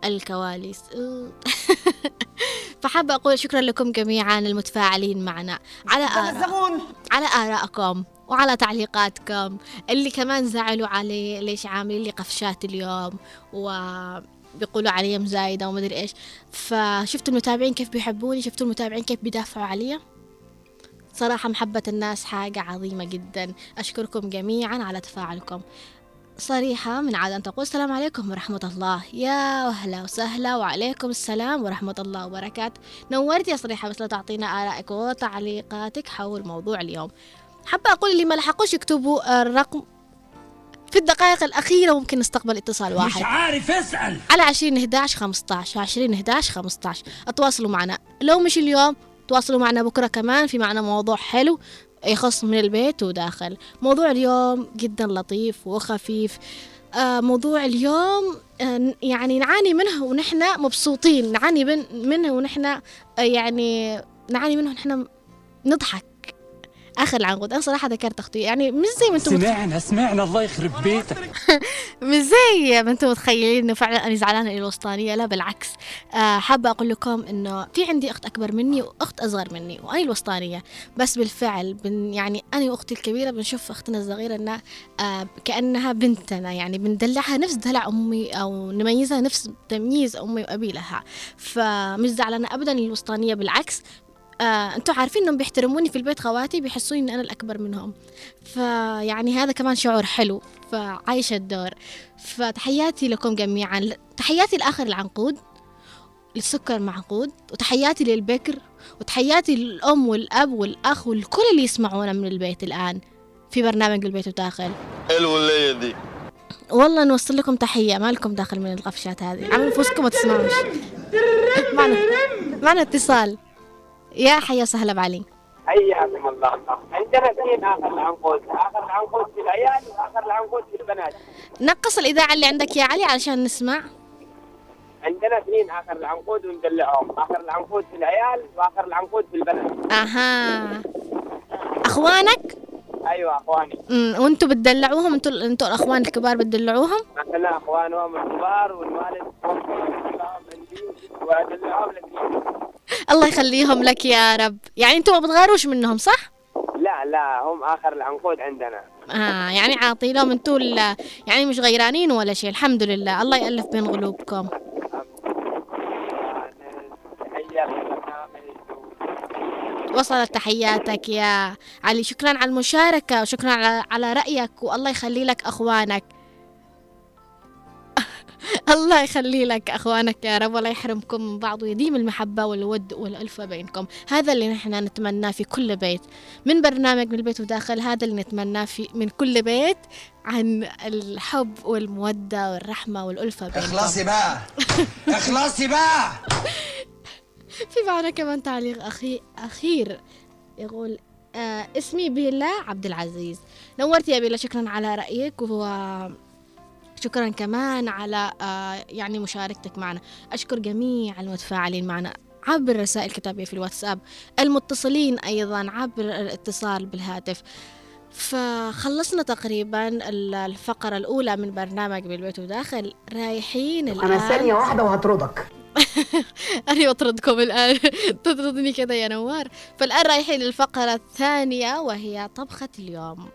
Speaker 1: الكواليس. [LAUGHS] فحابة أقول شكرا لكم جميعا المتفاعلين معنا. على آراء على آرائكم وعلى تعليقاتكم. اللي كمان زعلوا علي ليش عاملين لي قفشات اليوم و بيقولوا علي مزايدة ومدري إيش. فشفتوا المتابعين كيف بيحبوني شفتوا المتابعين كيف بيدافعوا علي. صراحة محبة الناس حاجة عظيمة جدا. أشكركم جميعا على تفاعلكم. صريحة من عادة أن تقول السلام عليكم ورحمة الله. يا أهلا وسهلا وعليكم السلام ورحمة الله وبركاته. نورت يا صريحة بس لا تعطينا آرائك وتعليقاتك حول موضوع اليوم. حابة أقول اللي ما لحقوش يكتبوا الرقم في الدقائق الأخيرة ممكن نستقبل اتصال واحد.
Speaker 4: مش عارف اسأل.
Speaker 1: على عشرين 11 15 عشرين 11 15 اتواصلوا معنا. لو مش اليوم تواصلوا معنا بكرة كمان في معنا موضوع حلو يخص من البيت وداخل. موضوع اليوم جدا لطيف وخفيف. آه موضوع اليوم آه يعني نعاني منه ونحن مبسوطين. نعاني منه ونحن آه يعني نعاني منه ونحن نضحك. آخر العنقود. أنا صراحة ذكرت أختي. يعني مش زي ما أنتم
Speaker 4: سمعنا سمعنا. الله يخرب بيتك. [LAUGHS]
Speaker 1: مش زي ما أنتم متخيلين إنه فعلا أنا زعلانة الوسطانية. لا بالعكس. آه حابة أقول لكم إنه في عندي أخت أكبر مني وأخت أصغر مني وأنا الوسطانية. بس بالفعل بن يعني أنا وأختي الكبيرة بنشوف أختنا الصغيرة إنها آه كأنها بنتنا. يعني بندلعها نفس دلع أمي أو نميزها نفس تمييز أمي وأبي لها. فمش زعلانة ابدا الوسطانية. بالعكس آه، أنتم عارفين انهم بيحترموني في البيت خواتي بيحسوني إني أنا الأكبر منهم. فيعني هذا كمان شعور حلو فعايشة الدور. فتحياتي لكم جميعا. تحياتي لآخر العنقود للسكر معقود وتحياتي للبكر وتحياتي للأم والأب والأخ والكل اللي يسمعونا من البيت الآن في برنامج البيت وداخل
Speaker 13: حلو الليلة دي.
Speaker 1: والله نوصل لكم تحية ما لكم داخل من القفشات هذه. عملوا فوسكم ما تسمعوش. [LAUGHS] معنا معنا اتصال. يا حيا وسهلا بعلي.
Speaker 14: حياكم الله. عندنا اثنين آخر العنقود. آخر العنقود في العيال واخر العنقود في البنات.
Speaker 1: نقص الإذاعة اللي عندك يا علي علشان نسمع.
Speaker 14: عندنا اثنين آخر العنقود وندلعهم. آخر العنقود في العيال وآخر العنقود في البنات.
Speaker 1: أها. أخوانك؟
Speaker 14: أيوه أخواني.
Speaker 1: أمم، وانتوا بتدلعوهم؟ أنتوا أنتوا الأخوان الكبار بتدلعوهم؟
Speaker 14: إحنا أخوانهم الكبار والوالد.
Speaker 1: الله يخليهم لك يا رب. يعني أنتوا ما بتغاروش منهم صح؟
Speaker 14: لا لا هم آخر العنقود عندنا.
Speaker 1: آه يعني عاطي لهم أنتوا يعني مش غيرانين ولا شيء الحمد لله. الله يألف بين قلوبكم. وصلت تحياتك يا علي. شكرا على المشاركة وشكرا على, على رأيك والله يخلي لك أخوانك. الله يخلي لك أخوانك يا رب ولا يحرمكم من بعض ويديم المحبة والود والألفة بينكم. هذا اللي نحن نتمناه في كل بيت. من برنامج من البيت وداخل هذا اللي نتمناه في من كل بيت عن الحب والمودة والرحمة والألفة بينكم.
Speaker 15: اخلصي بقى. اخلصي بقى. [LAUGHS]
Speaker 1: في معنا كمان تعليق أخي أخير. يقول آه اسمي بيلا عبد العزيز. نورت يا بيلا شكرا على رأيك وشكرا كمان على آه يعني مشاركتك معنا. أشكر جميع المتفاعلين معنا عبر الرسائل الكتابية في الواتساب المتصلين أيضا عبر الاتصال بالهاتف. فخلصنا تقريبا ال- الفقرة الأولى من برنامج بالبيت وداخل. رايحين الآن
Speaker 7: أنا ثانية واحدة وهطردك [LAUGHS]
Speaker 1: أنا أطردكم الآن. [LAUGHS] تطردني كذا يا نوار. فالآن رايحين للفقرة الثانية وهي طبخة اليوم.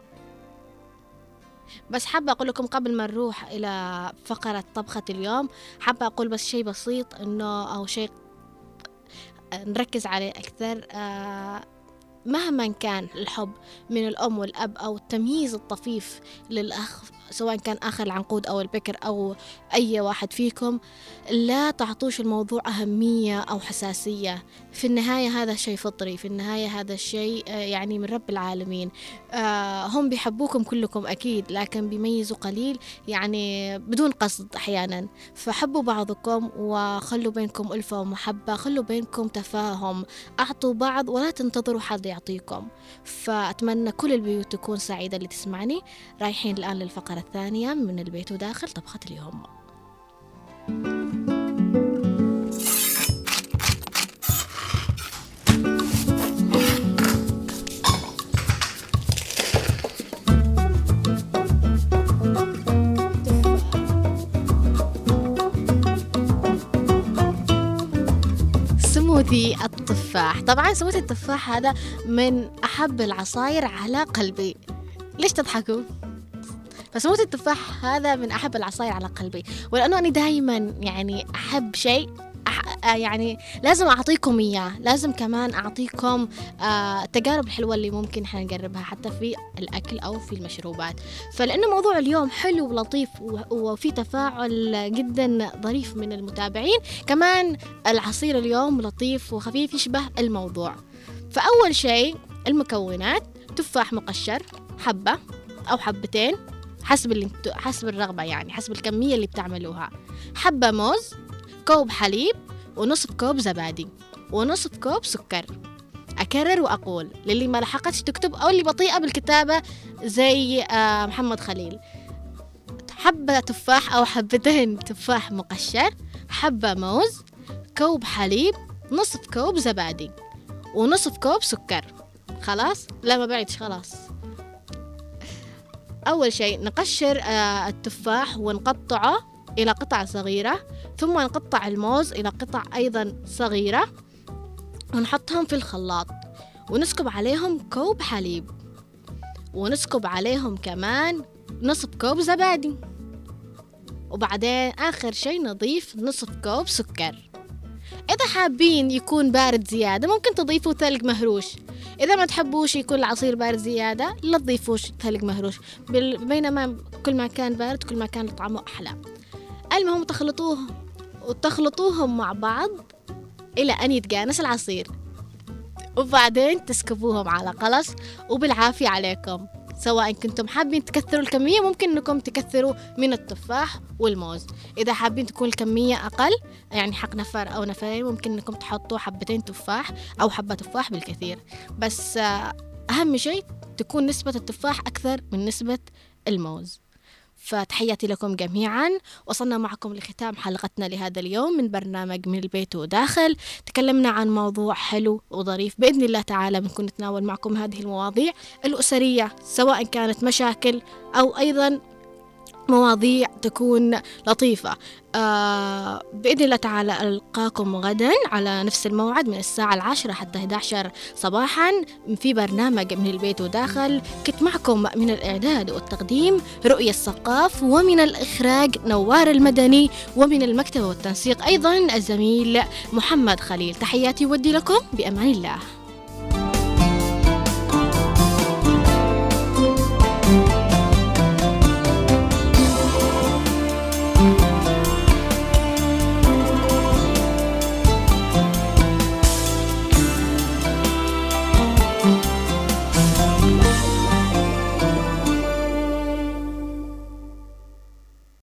Speaker 1: بس حابة أقول لكم قبل ما نروح إلى فقرة طبخة اليوم حابة أقول بس شيء بسيط إنه أو شيء نركز عليه أكثر. آه، مهما كان الحب من الأم والأب أو التمييز الطفيف للأخ سواء كان آخر العنقود أو البكر أو أي واحد فيكم لا تعطوش الموضوع أهمية أو حساسية. في النهاية هذا شيء فطري في النهاية هذا الشيء آه، يعني من رب العالمين. آه، هم بيحبوكم كلكم أكيد لكن بيميزوا قليل يعني بدون قصد أحيانا. فحبوا بعضكم وخلوا بينكم ألفة ومحبة خلوا بينكم تفاهم. أعطوا بعض ولا تنتظروا حد يعطيكم. فأتمنى كل البيوت تكون سعيدة اللي تسمعني. رايحين الآن للفقرة الثانية من البيت وداخل طبخة اليوم. سموذي التفاح. طبعا سموذي التفاح هذا من أحب العصاير على قلبي. ليش تضحكوا؟ فسموذي التفاح هذا من أحب العصاير على قلبي. ولأنه أنا دائما يعني أحب شيء. آه يعني لازم أعطيكم إياه. لازم كمان أعطيكم آه التجارب الحلوة اللي ممكن إحنا نجربها حتى في الأكل أو في المشروبات. فلأنه موضوع اليوم حلو ولطيف وفي تفاعل جدا ظريف من المتابعين كمان العصير اليوم لطيف وخفيف يشبه الموضوع. فأول شيء المكونات تفاح مقشر حبة أو حبتين. حسب اللي حسب الرغبة يعني حسب الكمية اللي بتعملوها. حبة موز كوب حليب ونصف كوب زبادي ونصف كوب سكر. أكرر وأقول للي ما لحقتش تكتب أو اللي بطيئة بالكتابة زي آه، محمد خليل. حبة تفاح أو حبتين تفاح مقشر حبة موز كوب حليب نصف كوب زبادي ونصف كوب سكر. خلاص؟ لا ما بعدش خلاص. أول شيء نقشر آه، التفاح ونقطعه إلى قطع صغيرة ثم نقطع الموز إلى قطع أيضا صغيرة ونحطهم في الخلاط ونسكب عليهم كوب حليب ونسكب عليهم كمان نصف كوب زبادي وبعدين آخر شيء نضيف نصف كوب سكر. إذا حابين يكون بارد زيادة ممكن تضيفوا ثلج مهروش. إذا ما تحبوش يكون العصير بارد زيادة لا تضيفوش ثلج مهروش. بينما كل ما كان بارد كل ما كان طعمه أحلى. المهم تخلطوه وتخلطوهم مع بعض إلى أن يتجانس العصير. وبعدين تسكبوهم على قلص وبالعافية عليكم. سواء كنتم حابين تكثروا الكمية ممكن إنكم تكثروا من التفاح والموز. إذا حابين تكون الكمية أقل يعني حق نفر أو نفرين ممكن إنكم تحطوا حبتين تفاح أو حبة تفاح بالكثير. بس آه، أهم شيء تكون نسبة التفاح أكثر من نسبة الموز. فتحياتي لكم جميعا. وصلنا معكم لختام حلقتنا لهذا اليوم من برنامج من البيت وداخل. تكلمنا عن موضوع حلو وظريف بإذن الله تعالى بنكون نتناول معكم هذه المواضيع الأسرية سواء كانت مشاكل أو أيضا مواضيع تكون لطيفة. آه بإذن الله تعالى ألقاكم غدا على نفس الموعد من الساعة العاشرة حتى 11 صباحا في برنامج من البيت وداخل. كنت معكم من الإعداد والتقديم رؤية الثقاف ومن الإخراج نوار المدني ومن المكتبة والتنسيق أيضا الزميل محمد خليل. تحياتي ودي لكم بأمان الله.